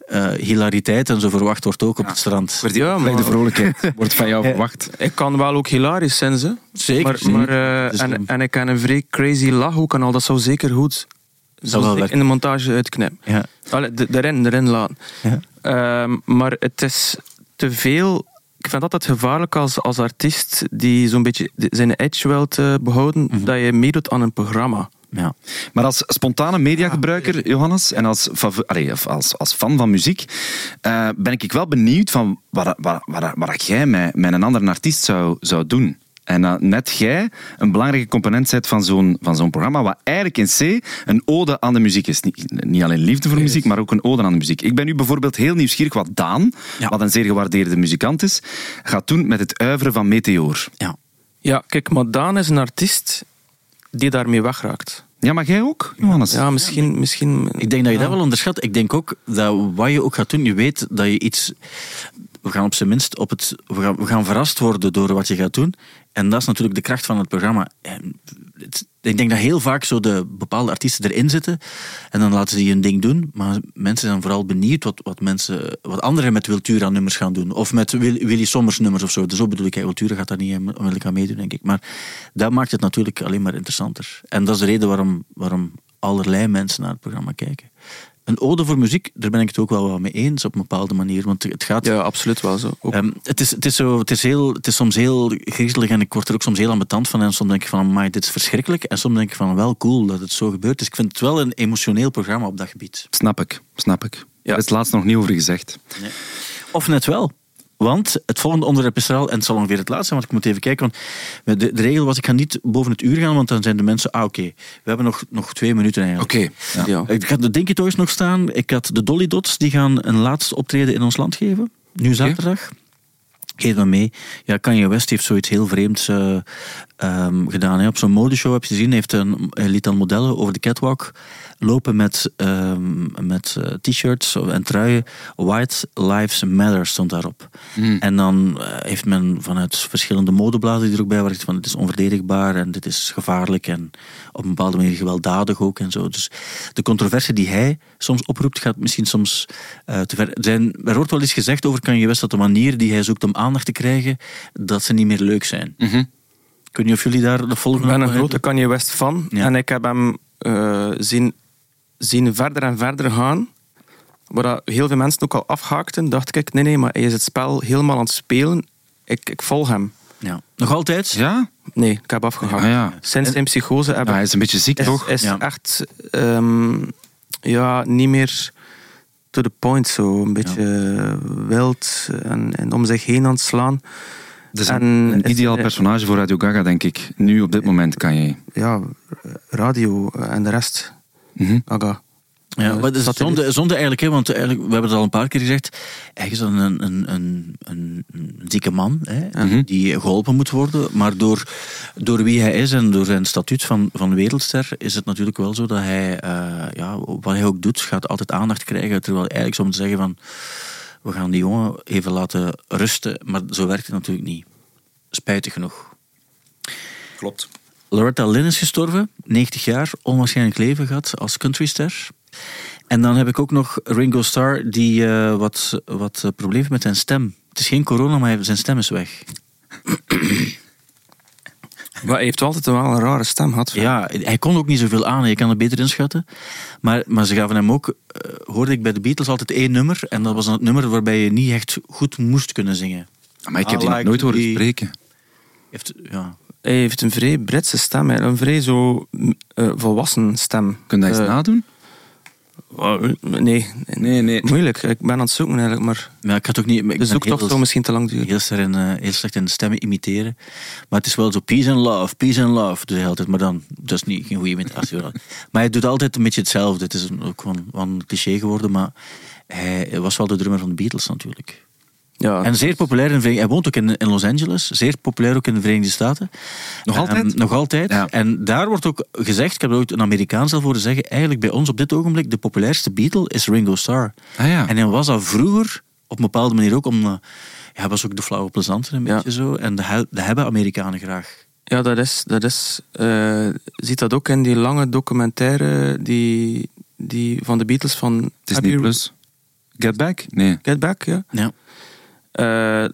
eh, hilariteit en zo verwacht wordt ook op het strand. Ja, maar- vrolijkheid wordt van jou verwacht. Ik kan wel ook hilarisch zijn, ze. Zeker. Maar, maar, eh, Dus, en, en ik kan een vrij crazy lach ook en al. Dat zou zeker goed Zou in de montage uitknippen. Ja. Allee, de- erin, erin laten. Ja. Ehm, maar het is te veel. Ik vind dat altijd gevaarlijk als, als artiest die zo'n beetje zijn edge wil te behouden, Mhm. dat je meedoet aan een programma. Ja. Maar als spontane mediagebruiker, Johannes, en als, allee, als, als fan van muziek, eh, ben ik wel benieuwd van wat, wat, wat, wat jij met, met een andere artiest zou, zou doen. En dat net jij een belangrijke component bent van zo'n, van zo'n programma, wat eigenlijk in C een ode aan de muziek is. Niet, niet alleen liefde voor muziek, maar ook een ode aan de muziek. Ik ben nu bijvoorbeeld heel nieuwsgierig wat Daan, Ja. wat een zeer gewaardeerde muzikant is, gaat doen met het uiveren van Meteor. ja. Ja, kijk, maar Daan is een artiest die daarmee wegraakt. Ja, maar jij ook, Johannes? Ja, misschien... misschien Ik denk dat je dat wel onderschat. Ik denk ook dat wat je ook gaat doen, je weet dat je iets... We gaan op zijn minst op het... We gaan, we gaan verrast worden door wat je gaat doen. En dat is natuurlijk de kracht van het programma. En het- ik denk dat heel vaak zo de bepaalde artiesten erin zitten en dan laten ze een ding doen. Maar mensen zijn vooral benieuwd wat, wat, mensen, wat anderen met Wiltura nummers gaan doen. Of met Wil- Willy Sommers nummers of zo. Dus zo bedoel ik, Wiltura gaat daar niet onmiddellijk aan meedoen, denk ik. Maar dat maakt het natuurlijk alleen maar interessanter. En dat is de reden waarom, waarom allerlei mensen naar het programma kijken. Een ode voor muziek, daar ben ik het ook wel wat mee eens op een bepaalde manier. Want het gaat Ja, absoluut wel zo. Ook. Ehm, het, is, het, is zo, het, is heel, het is soms heel griezelig en ik word er ook soms heel ambetant van. En soms denk ik van, maar dit is verschrikkelijk. En soms denk ik van, wel cool dat het zo gebeurt. Dus ik vind het wel een emotioneel programma op dat gebied. Snap ik, snap ik. Ja. Er is laatst nog niet over gezegd. Of net wel. Want het volgende onderwerp is er al, en het zal ongeveer het laatste zijn, want ik moet even kijken. Want de, de regel was, ik ga niet boven het uur gaan, want dan zijn de mensen, ah oké, we hebben nog, nog twee minuten eigenlijk. Oké. ja. ja. Ik had de Dinky Toys nog staan. Ik had de Dolly Dots, die gaan een laatste optreden in ons land geven. Nu zaterdag. Geef me mee. Ja, Kanye West heeft zoiets heel vreemds eh, ehm, gedaan. Hè. Op zo'n modeshow heb je gezien, heeft een, hij liet dan modellen over de catwalk lopen met, ehm, met eh, t-shirts en truien. White Lives Matter stond daarop. En dan eh, heeft men vanuit verschillende modebladen die er ook bij waren van het is onverdedigbaar en dit is gevaarlijk en op een bepaalde manier gewelddadig ook en zo. Dus de controverse die hij soms oproept gaat misschien soms eh, te ver. Er Zijn, er wordt wel eens gezegd over Kanye West dat de manier die hij zoekt om aandacht te krijgen, dat ze niet meer leuk zijn. Mhm. Ik weet niet of jullie daar de volgende Ik ben een grote Kanye West fan. Ja. En ik heb hem eh, zien, zien verder en verder gaan. Waar dat heel veel mensen ook al afhaakten. Dacht ik, nee, nee, maar hij is het spel helemaal aan het spelen. Ik, ik volg hem. Ja. Nog altijd? Ja? Nee, ik heb afgehaakt. Ah, ja. Sinds zijn psychose heb Ja, ik hij is een beetje ziek, is, toch? is Ja. echt ehm, ja, niet meer to the point. Zo. Een beetje wild en, en om zich heen aan het slaan. Dat is En een, is- ideaal personage voor Radio Gaga, denk ik. Nu, op dit moment, kan je. Ja, radio en de rest. Mhm. Gaga. Ja, Eh, maar dat is satelliet. zonde, zonde eigenlijk, hè, want eigenlijk, we hebben het al een paar keer gezegd. Hij is dan een, een, een, een, een zieke man hè, Mhm. die geholpen moet worden. Maar door, door wie hij is en door zijn statuut van, van wereldster is het natuurlijk wel zo dat hij, eh, ja, wat hij ook doet, gaat altijd aandacht krijgen. Terwijl eigenlijk zou moeten zeggen van, we gaan die jongen even laten rusten. Maar zo werkt het natuurlijk niet. Spijtig genoeg. Klopt. Loretta Lynn is gestorven, 90 jaar, onwaarschijnlijk leven gehad als countryster. En dan heb ik ook nog Ringo Starr, die eh, wat, wat eh, problemen heeft met zijn stem. Het is geen corona, maar zijn stem is weg. Maar hij heeft altijd wel een rare stem gehad. Ja, hij kon ook niet zoveel aan, je kan het beter inschatten. Maar, maar ze gaven hem ook, eh, hoorde ik bij de Beatles altijd één nummer. En dat was dan het nummer waarbij je niet echt goed moest kunnen zingen. Maar ik heb I die nog like nooit horen spreken. Heeft, ja. Hij heeft een vrij Britse stem. Een vrij zo eh, volwassen stem. Kun je dat eens Eh, nadoen? Oh, nee, Nee, nee. Moeilijk. Ik ben aan het zoeken eigenlijk, maar Maar ik had ook niet... Ik de zoektocht zou misschien te lang duren. heel slecht, in, eh, heel slecht in stemmen imiteren. Maar het is wel zo peace and love, peace and love. Doet hij altijd, maar dan, dat is niet, geen goede imitatie. maar hij doet altijd een beetje hetzelfde. Het is ook gewoon een cliché geworden, maar hij was wel de drummer van de Beatles natuurlijk. Ja. En zeer populair in de Verenigde Hij woont ook in, in Los Angeles. Zeer populair ook in de Verenigde Staten. Nog altijd? nog altijd. Ja. En daar wordt ook gezegd, ik heb er ooit een Amerikaan zelf horen zeggen, eigenlijk bij ons op dit ogenblik, de populairste Beatle is Ringo Starr. Ah ja. En hij was dat vroeger op een bepaalde manier ook, om, eh, hij was ook de flauwe plezanter een Ja. beetje zo. En dat, he- dat hebben Amerikanen graag. Ja, dat is. Dat is eh, ziet dat ook in die lange documentaire die, die van de Beatles van. Disney Plus. Get Back? Nee. Get Back, ja. Ja. Eh,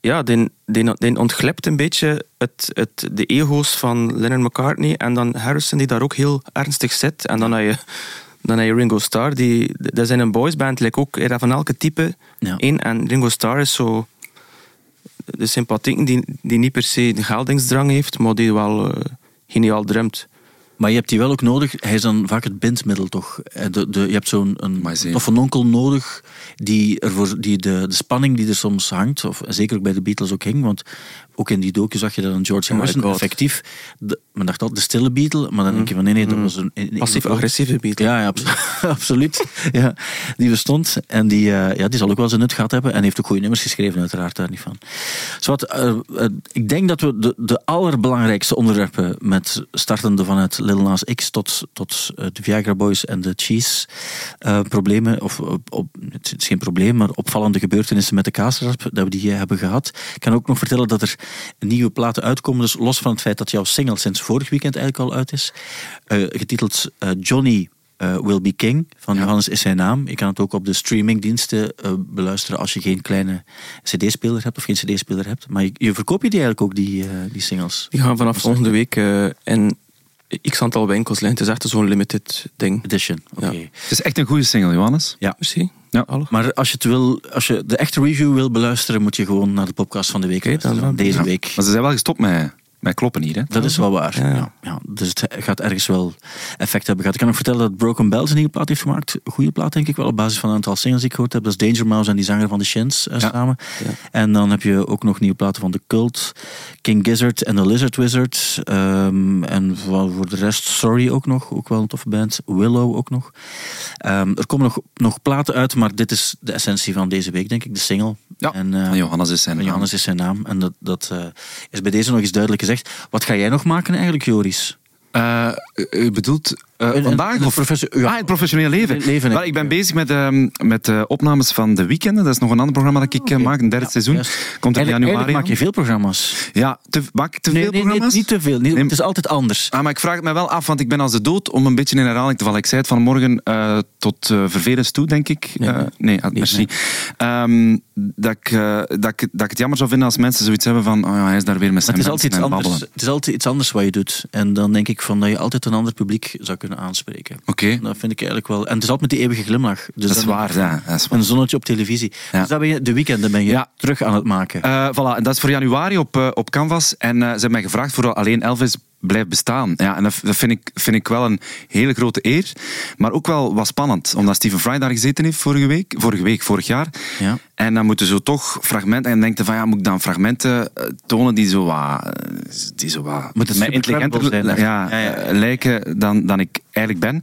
ja, die, die, die ontglipt een beetje het, het, de ego's van Lennon McCartney en dan Harrison die daar ook heel ernstig zit. En dan heb je, dan heb je Ringo Starr, die, dat in een boysband, like ook er van elke type Ja. één. En Ringo Starr is zo de sympathiek die, die niet per se de geldingsdrang heeft, maar die wel eh, geniaal drumt. Maar je hebt die wel ook nodig. Hij is dan vaak het bindmiddel, toch? Eh, De, de, je hebt zo'n onkel nodig die, ervoor, die de, de spanning die er soms hangt, of zeker ook bij de Beatles ook hing, want ook in die docu zag je dat een George Harrison effectief, de, men dacht altijd de stille Beatle, maar dan denk je van nee, nee, dat was een... Passief-agressieve Beatle. Ja, ja abso- absoluut. Ja, die bestond. En die, eh, ja, die zal ook wel zijn nut gehad hebben. En heeft ook goede nummers geschreven, uiteraard, daar niet van. Zowat, eh, eh, ik denk dat we de, de allerbelangrijkste onderwerpen, met startende vanuit Lil Nas X tot, tot de Viagra Boys en de Cheese problemen, of op, op- het is geen probleem, maar opvallende gebeurtenissen met de kaasrap, dat we die hebben gehad. Ik kan ook nog vertellen dat er nieuwe platen uitkomen, dus los van het feit dat jouw single sinds vorig weekend eigenlijk al uit is, eh, getiteld eh, Johnny eh, Will Be King van Johannes is zijn naam. Je kan het ook op de streamingdiensten beluisteren als je geen kleine cd-speler hebt of geen cd-speler hebt. Maar je, je verkoop je die eigenlijk ook, die, die singles? Die gaan vanaf volgende week in x aantal winkels liggen. Het is echt zo'n limited ding. Edition, oké. Ja. Het is echt een goede single, Johannes. Ja. Merci. Ja. Maar als je, het wil, als je de echte review wil beluisteren, moet je gewoon naar de podcast van de week dan- Deze Ja. week. Maar ze zijn wel gestopt met, met kloppen hier, hè? Dat is wel waar. Ja. Ja. Ja, Dus het gaat ergens wel effect hebben gehad. Ik kan ook vertellen dat Broken Bells een nieuwe plaat heeft gemaakt. Goede plaat, denk ik wel, op basis van een aantal singles die ik gehoord heb. Dat is Danger Mouse en die zanger van de Shins eh, Ja. samen. Ja. En dan heb je ook nog nieuwe platen van The Cult, King Gizzard en The Lizard Wizard. Ehm, en voor, voor de rest Sorry ook nog, ook wel een toffe band. Willow ook nog. Ehm, er komen nog, nog platen uit, maar dit is de essentie van deze week, denk ik, de single. Ja, en, eh, van Johannes is zijn naam. Johannes is zijn naam. En dat, dat eh, is bij deze nog eens duidelijk Wat ga jij nog maken eigenlijk, Joris? Eh, u bedoelt Een- vandaag? een of? professor- ja. Ah, het professioneel leven. Le- leven, Wel, ik ben bezig met, ehm, met eh, opnames van de weekenden. Dat is nog een ander programma dat ik eh, Oké. maak, een derde seizoen. Juist. Komt in januari eigenlijk maak je veel programma's. Ja, te, maak ik te Nee, veel nee, nee, programma's? niet te veel. Niet, Nee. Het is altijd anders. Ah, maar ik vraag het me wel af, want ik ben als de dood om een beetje in herhaling te vallen. Ik zei het vanmorgen tot vervelens toe, denk ik. Nee, nee. nee, ah, merci. Ehm, dat, ik, dat, ik, dat ik het jammer zou vinden als mensen zoiets hebben van oh ja, hij is daar weer met Maar zijn het is, altijd iets anders, het is altijd iets anders wat je doet. En dan denk ik van dat je altijd een ander publiek zou kunnen aanspreken. Oké, Dat vind ik eigenlijk wel. En het is altijd met die eeuwige glimlach. Dus dat is waar. Ja, dat is waar. Een zonnetje op televisie. Ja. Dus dat ben je, de weekenden ben je Ja. terug aan het maken. Eh, voilà, en dat is voor januari op, eh, op Canvas. En eh, ze hebben mij gevraagd voor alleen Elvis blijft bestaan. Ja, en dat, vind, ik, vind ik wel een hele grote eer. Maar ook wel wat spannend. Omdat Stephen Fry daar gezeten heeft vorige week. Vorige week, vorig jaar. Ja. En dan moeten ze toch fragmenten... En je van, ja, moet ik dan fragmenten eh, tonen die zo wat... eh, Die zo wat Moet het mij intelligenter zijn, ja, ja, ja. eh, lijken dan, dan ik eigenlijk ben.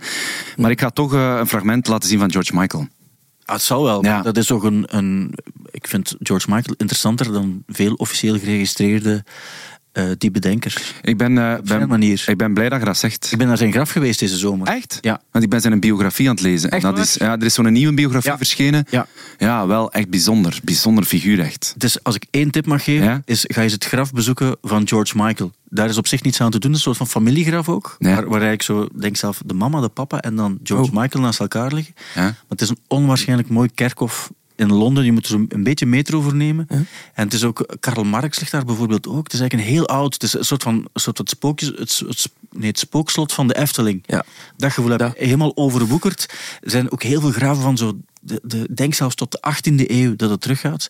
Maar ik ga toch een fragment laten zien van George Michael. Ah, het zal wel. Ja. Dat is ook een, een. Ik vind George Michael interessanter dan veel officieel geregistreerde eh die bedenkers. Ik ben, zijn ben, manier. ik ben blij dat je dat zegt. Ik ben naar zijn graf geweest deze zomer. Echt? Ja. Want ik ben zijn biografie aan het lezen. Echt dat is, ja, er is zo'n nieuwe biografie Ja. verschenen. Ja. ja, wel echt bijzonder. Bijzonder figuur, echt. Dus als ik één tip mag geven, Ja? is ga eens het graf bezoeken van George Michael. Daar is op zich niets aan te doen, een soort van familiegraf ook. Ja. Waar, waar ik zo denk zelf de mama, de papa en dan George Oh. Michael naast elkaar liggen. Ja. Maar het is een onwaarschijnlijk mooi kerkhof in Londen. Je moet er een beetje metro voor nemen. En het is ook, Karl Marx ligt daar bijvoorbeeld ook. Het is eigenlijk een heel oud, het is een soort van, een soort van spookjes, het, het, nee, het spookslot van de Efteling. Ja. Dat gevoel heb ik helemaal overwoekerd. Er zijn ook heel veel graven van zo, de, de, denk zelfs tot de 18e eeuw dat het teruggaat.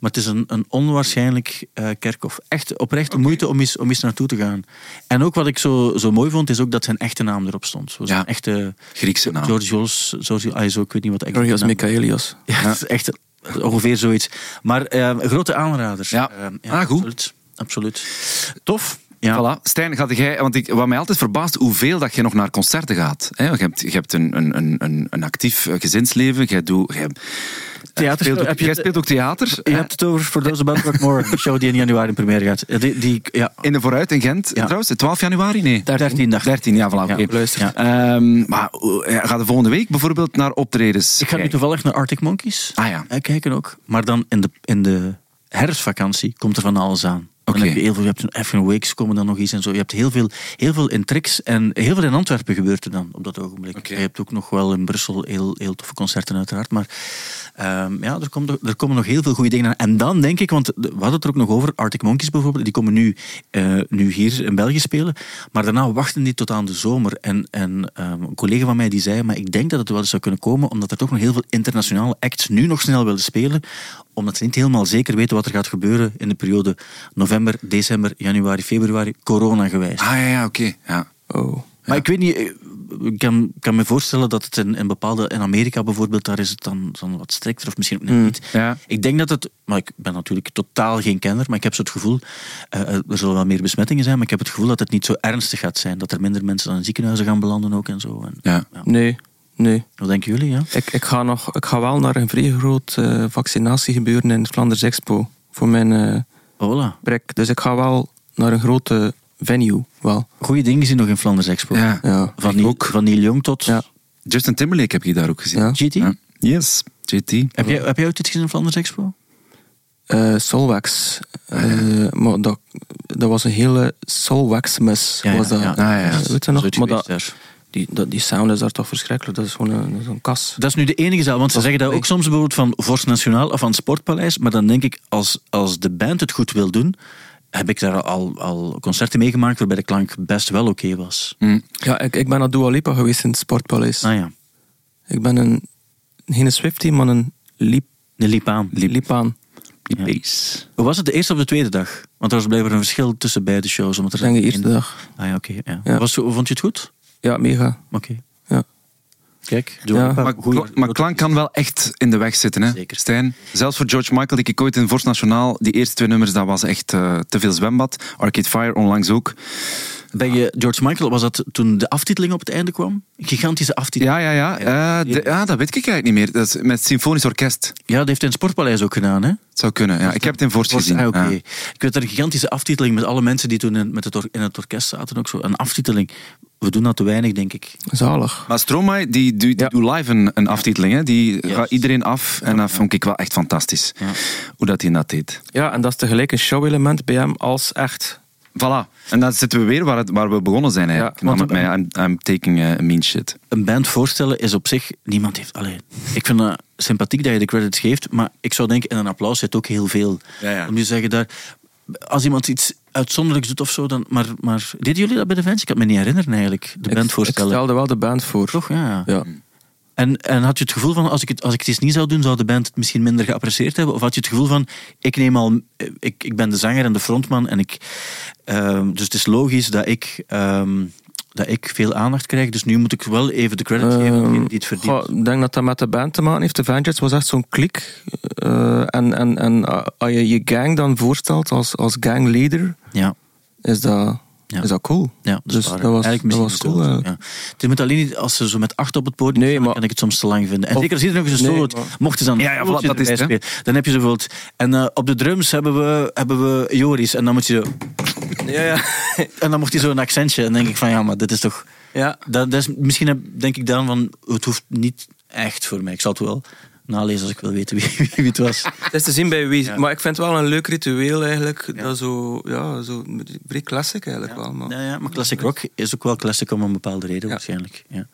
Maar het is een, een onwaarschijnlijk eh, kerkhof. Echt oprecht moeite om eens, om eens naartoe te gaan. En ook wat ik zo, zo mooi vond, is ook dat zijn echte naam erop stond. Zo zijn Ja. echte Griekse naam. George Jules, George, ah, zo, ik weet niet wat de Georgios Michaelios. Ja, het is echt ongeveer zoiets. Maar een grote aanrader. Ja. Eh, Ah, goed. Absoluut. absoluut. Tof. Ja. Voilà. Stijn, gaat jij, want ik, wat mij altijd verbaast, hoeveel dat je nog naar concerten gaat. Hè? Je hebt, je hebt een, een, een, een, een actief eh, gezinsleven. Jij, doet, jij, Theater, speelt ook, heb je- jij speelt ook theater. Je hebt het over For Those About Rockmore, de show die in januari in première gaat. Ja, Die, die, ja, In de Vooruit in Gent, Ja. trouwens. 12 januari? Nee. 13 dag. 13, ja, voilà. oké. luister. Ja. Ehm, maar eh, ga de volgende week bijvoorbeeld naar optredens? Ik ga nu toevallig naar Arctic Monkeys Ah ja. eh, kijken ook. Maar dan in de, in de herfstvakantie komt er van alles aan. Dan Oké. heb je heel veel, je hebt Wakes komen dan nog eens en zo. Je hebt heel veel, heel veel in tricks en heel veel in Antwerpen gebeurt er dan op dat ogenblik. Je hebt ook nog wel in Brussel heel, heel toffe concerten uiteraard. Maar ehm, ja, er, komt, er komen nog heel veel goede dingen aan. En dan denk ik, want we hadden het er ook nog over, Arctic Monkeys bijvoorbeeld, die komen nu, eh, nu hier in België spelen. Maar daarna wachten die tot aan de zomer. En, en ehm, een collega van mij die zei, maar ik denk dat het wel eens zou kunnen komen, omdat er toch nog heel veel internationale acts nu nog snel willen spelen, omdat ze niet helemaal zeker weten wat er gaat gebeuren in de periode november, december, januari, februari, corona gewijs. Ah ja, ja oké. Ja. Oh. Maar ik weet niet, eh, ik kan, kan me voorstellen dat het in, in bepaalde, in Amerika bijvoorbeeld, daar is het dan, dan wat strikter of misschien ook Hmm. niet. Ja. Ik denk dat het, maar ik ben natuurlijk totaal geen kenner, maar ik heb zo het gevoel, eh, er zullen wel meer besmettingen zijn, maar ik heb het gevoel dat het niet zo ernstig gaat zijn. Dat er minder mensen dan in ziekenhuizen gaan belanden ook en zo. En, Ja. Nee, nee. Wat denken jullie, ja? Ik, ik, ga nog, ik ga wel naar een vrij groot eh, vaccinatiegebeuren in Flanders Expo. Voor mijn eh Voilà. brek. Dus ik ga wel naar een grote venue. Wel. Goeie dingen zien nog in Flanders Expo. Ja. Ja. Van, ook. van Neil Young tot... Ja. Justin Timberlake heb je daar ook gezien. Ja. GT? Ja. Yes, JT. Heb, jij, heb jij ooit iets gezien in Flanders Expo? Eh, Solwax. Eh, maar dat, dat was een hele Solwax-mes. Ja, ja, was dat. ja. Ah, ja, ja. Weet je nog? Maar dat. Die, die sound is daar toch verschrikkelijk. Dat is gewoon een, een kas. Dat is nu de enige zaal, want ze Dat- zeggen dat ook soms bijvoorbeeld van Vorst Nationaal of van Sportpaleis. Maar dan denk ik, als, als de band het goed wil doen, heb ik daar al, al concerten meegemaakt waarbij de klank best wel oké was. Mm. Ja, ik, ik ben naar Dua Lipa geweest in het Sportpaleis. Ah ja, Ik ben een, geen Swiftie, maar een liep aan. Lipaan. Ja. bass. Hoe was het de eerste of de tweede dag? Want er was blijkbaar een verschil tussen beide shows. Omdat er Ik denk de eerste dag. Ah ja, oké. ja. Ja. Was, vond je het goed? Ja, mega. Oké. Ja. Kijk, Ja. Maar, maar klank kan wel echt in de weg zitten, hè? Zeker. Stijn. Zelfs voor George Michael, die ik ooit in Vorst Nationaal, die eerste twee nummers, dat was echt eh, te veel zwembad. Arcade Fire onlangs ook. Ben je George Michael, was dat toen de aftiteling op het einde kwam? Een gigantische aftiteling. Ja, ja, ja. Eh, de- ja, dat weet ik eigenlijk niet meer. Dat is met Symfonisch Orkest. Ja, dat heeft hij in het Sportpaleis ook gedaan, hè? Het zou kunnen. Ja. Ik heb het in Vorst gezien. Ah, oké. Ja. Ik weet er een gigantische aftiteling met alle mensen die toen in, met het or- in het orkest zaten. Ook zo. Een aftiteling. We doen dat te weinig, denk ik. Zalig. Maar Stromae, die, die, die Ja. doet live een, een aftiteling. Hè. Die gaat iedereen af. En dat vond ik wel echt fantastisch. Ja. Hoe dat hij dat deed. Ja, en dat is tegelijk een show-element bij hem als echt. Voilà. En dan zitten we weer waar, het, waar we begonnen zijn eigenlijk. Ja, want- Namelijk met I'm, I'm taking a mean shit. Een band voorstellen is op zich... Niemand heeft... Allee, ik vind het sympathiek dat je de credits geeft, maar ik zou denken, in een applaus zit ook heel veel. Ja, ja. Om je te zeggen daar... Als iemand iets uitzonderlijks doet of zo, dan... Maar, maar deden jullie dat bij de fans? Ik kan me niet herinneren eigenlijk, de Ik- band Ik voorstellen. stelde wel de band voor. Toch? Ja. ja. En, en had je het gevoel van, als ik het, als ik het eens niet zou doen, zou de band het misschien minder geapprecieerd hebben? Of had je het gevoel van, ik neem al, ik, ik ben de zanger en de frontman en ik, ehm, dus het is logisch dat ik, ehm, dat ik veel aandacht krijg, dus nu moet ik wel even de credit geven aan die het verdient. Goh, ik denk dat dat met de band te maken heeft. De Avengers was echt zo'n klik. Eh, en en, en uh, als je je gang dan voorstelt als, als gangleader, Ja, is dat, Ja. is dat cool. ja, dat, Dus dat was- Eigenlijk dat was cool, ja. Het moet alleen niet, als ze zo met acht op het podium Nee, maar- kan ik het soms te lang vinden. En Of- zeker als iedereen nog eens een Nee, solo, maar- mochten ze dan Ja, voilà, dat is het, erbij spelen, dan heb je zo bijvoorbeeld, en eh, op de drums hebben we, hebben we Joris, en dan moet je zo, Ja, ja. en dan mocht hij zo een accentje, en denk ik van, ja, maar dit is toch... ja. Dat, dat is, misschien heb, denk ik dan van, het hoeft niet echt voor mij. Ik zal het wel nalezen als ik wil weten wie, wie, het was. Het is te zien bij wie. Ja. Maar ik vind het wel een leuk ritueel eigenlijk. Dat zo, ja, zo vrij classic eigenlijk wel. Maar. Ja, ja, maar classic rock is ook wel classic om een bepaalde reden Ja. waarschijnlijk. Ja.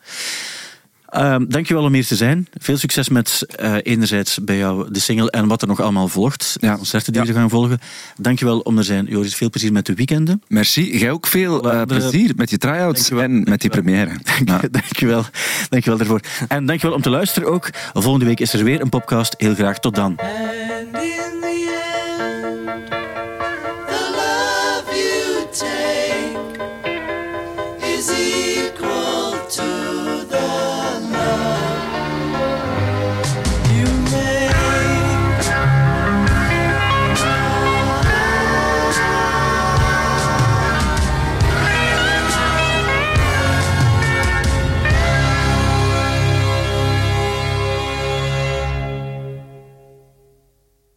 Ehm, dankjewel om hier te zijn. Veel succes met eh, enerzijds bij jou de single en wat er nog allemaal volgt. De Ja. concerten die Ja. er gaan volgen. Dankjewel om er zijn. Joris, veel plezier met de weekenden. Merci. Jij ook veel eh, de- plezier met je try-outs Dankjewel. en met die première. Ja. dankjewel. Dankjewel daarvoor. En dankjewel om te luisteren ook. Volgende week is er weer een podcast. Heel graag tot dan.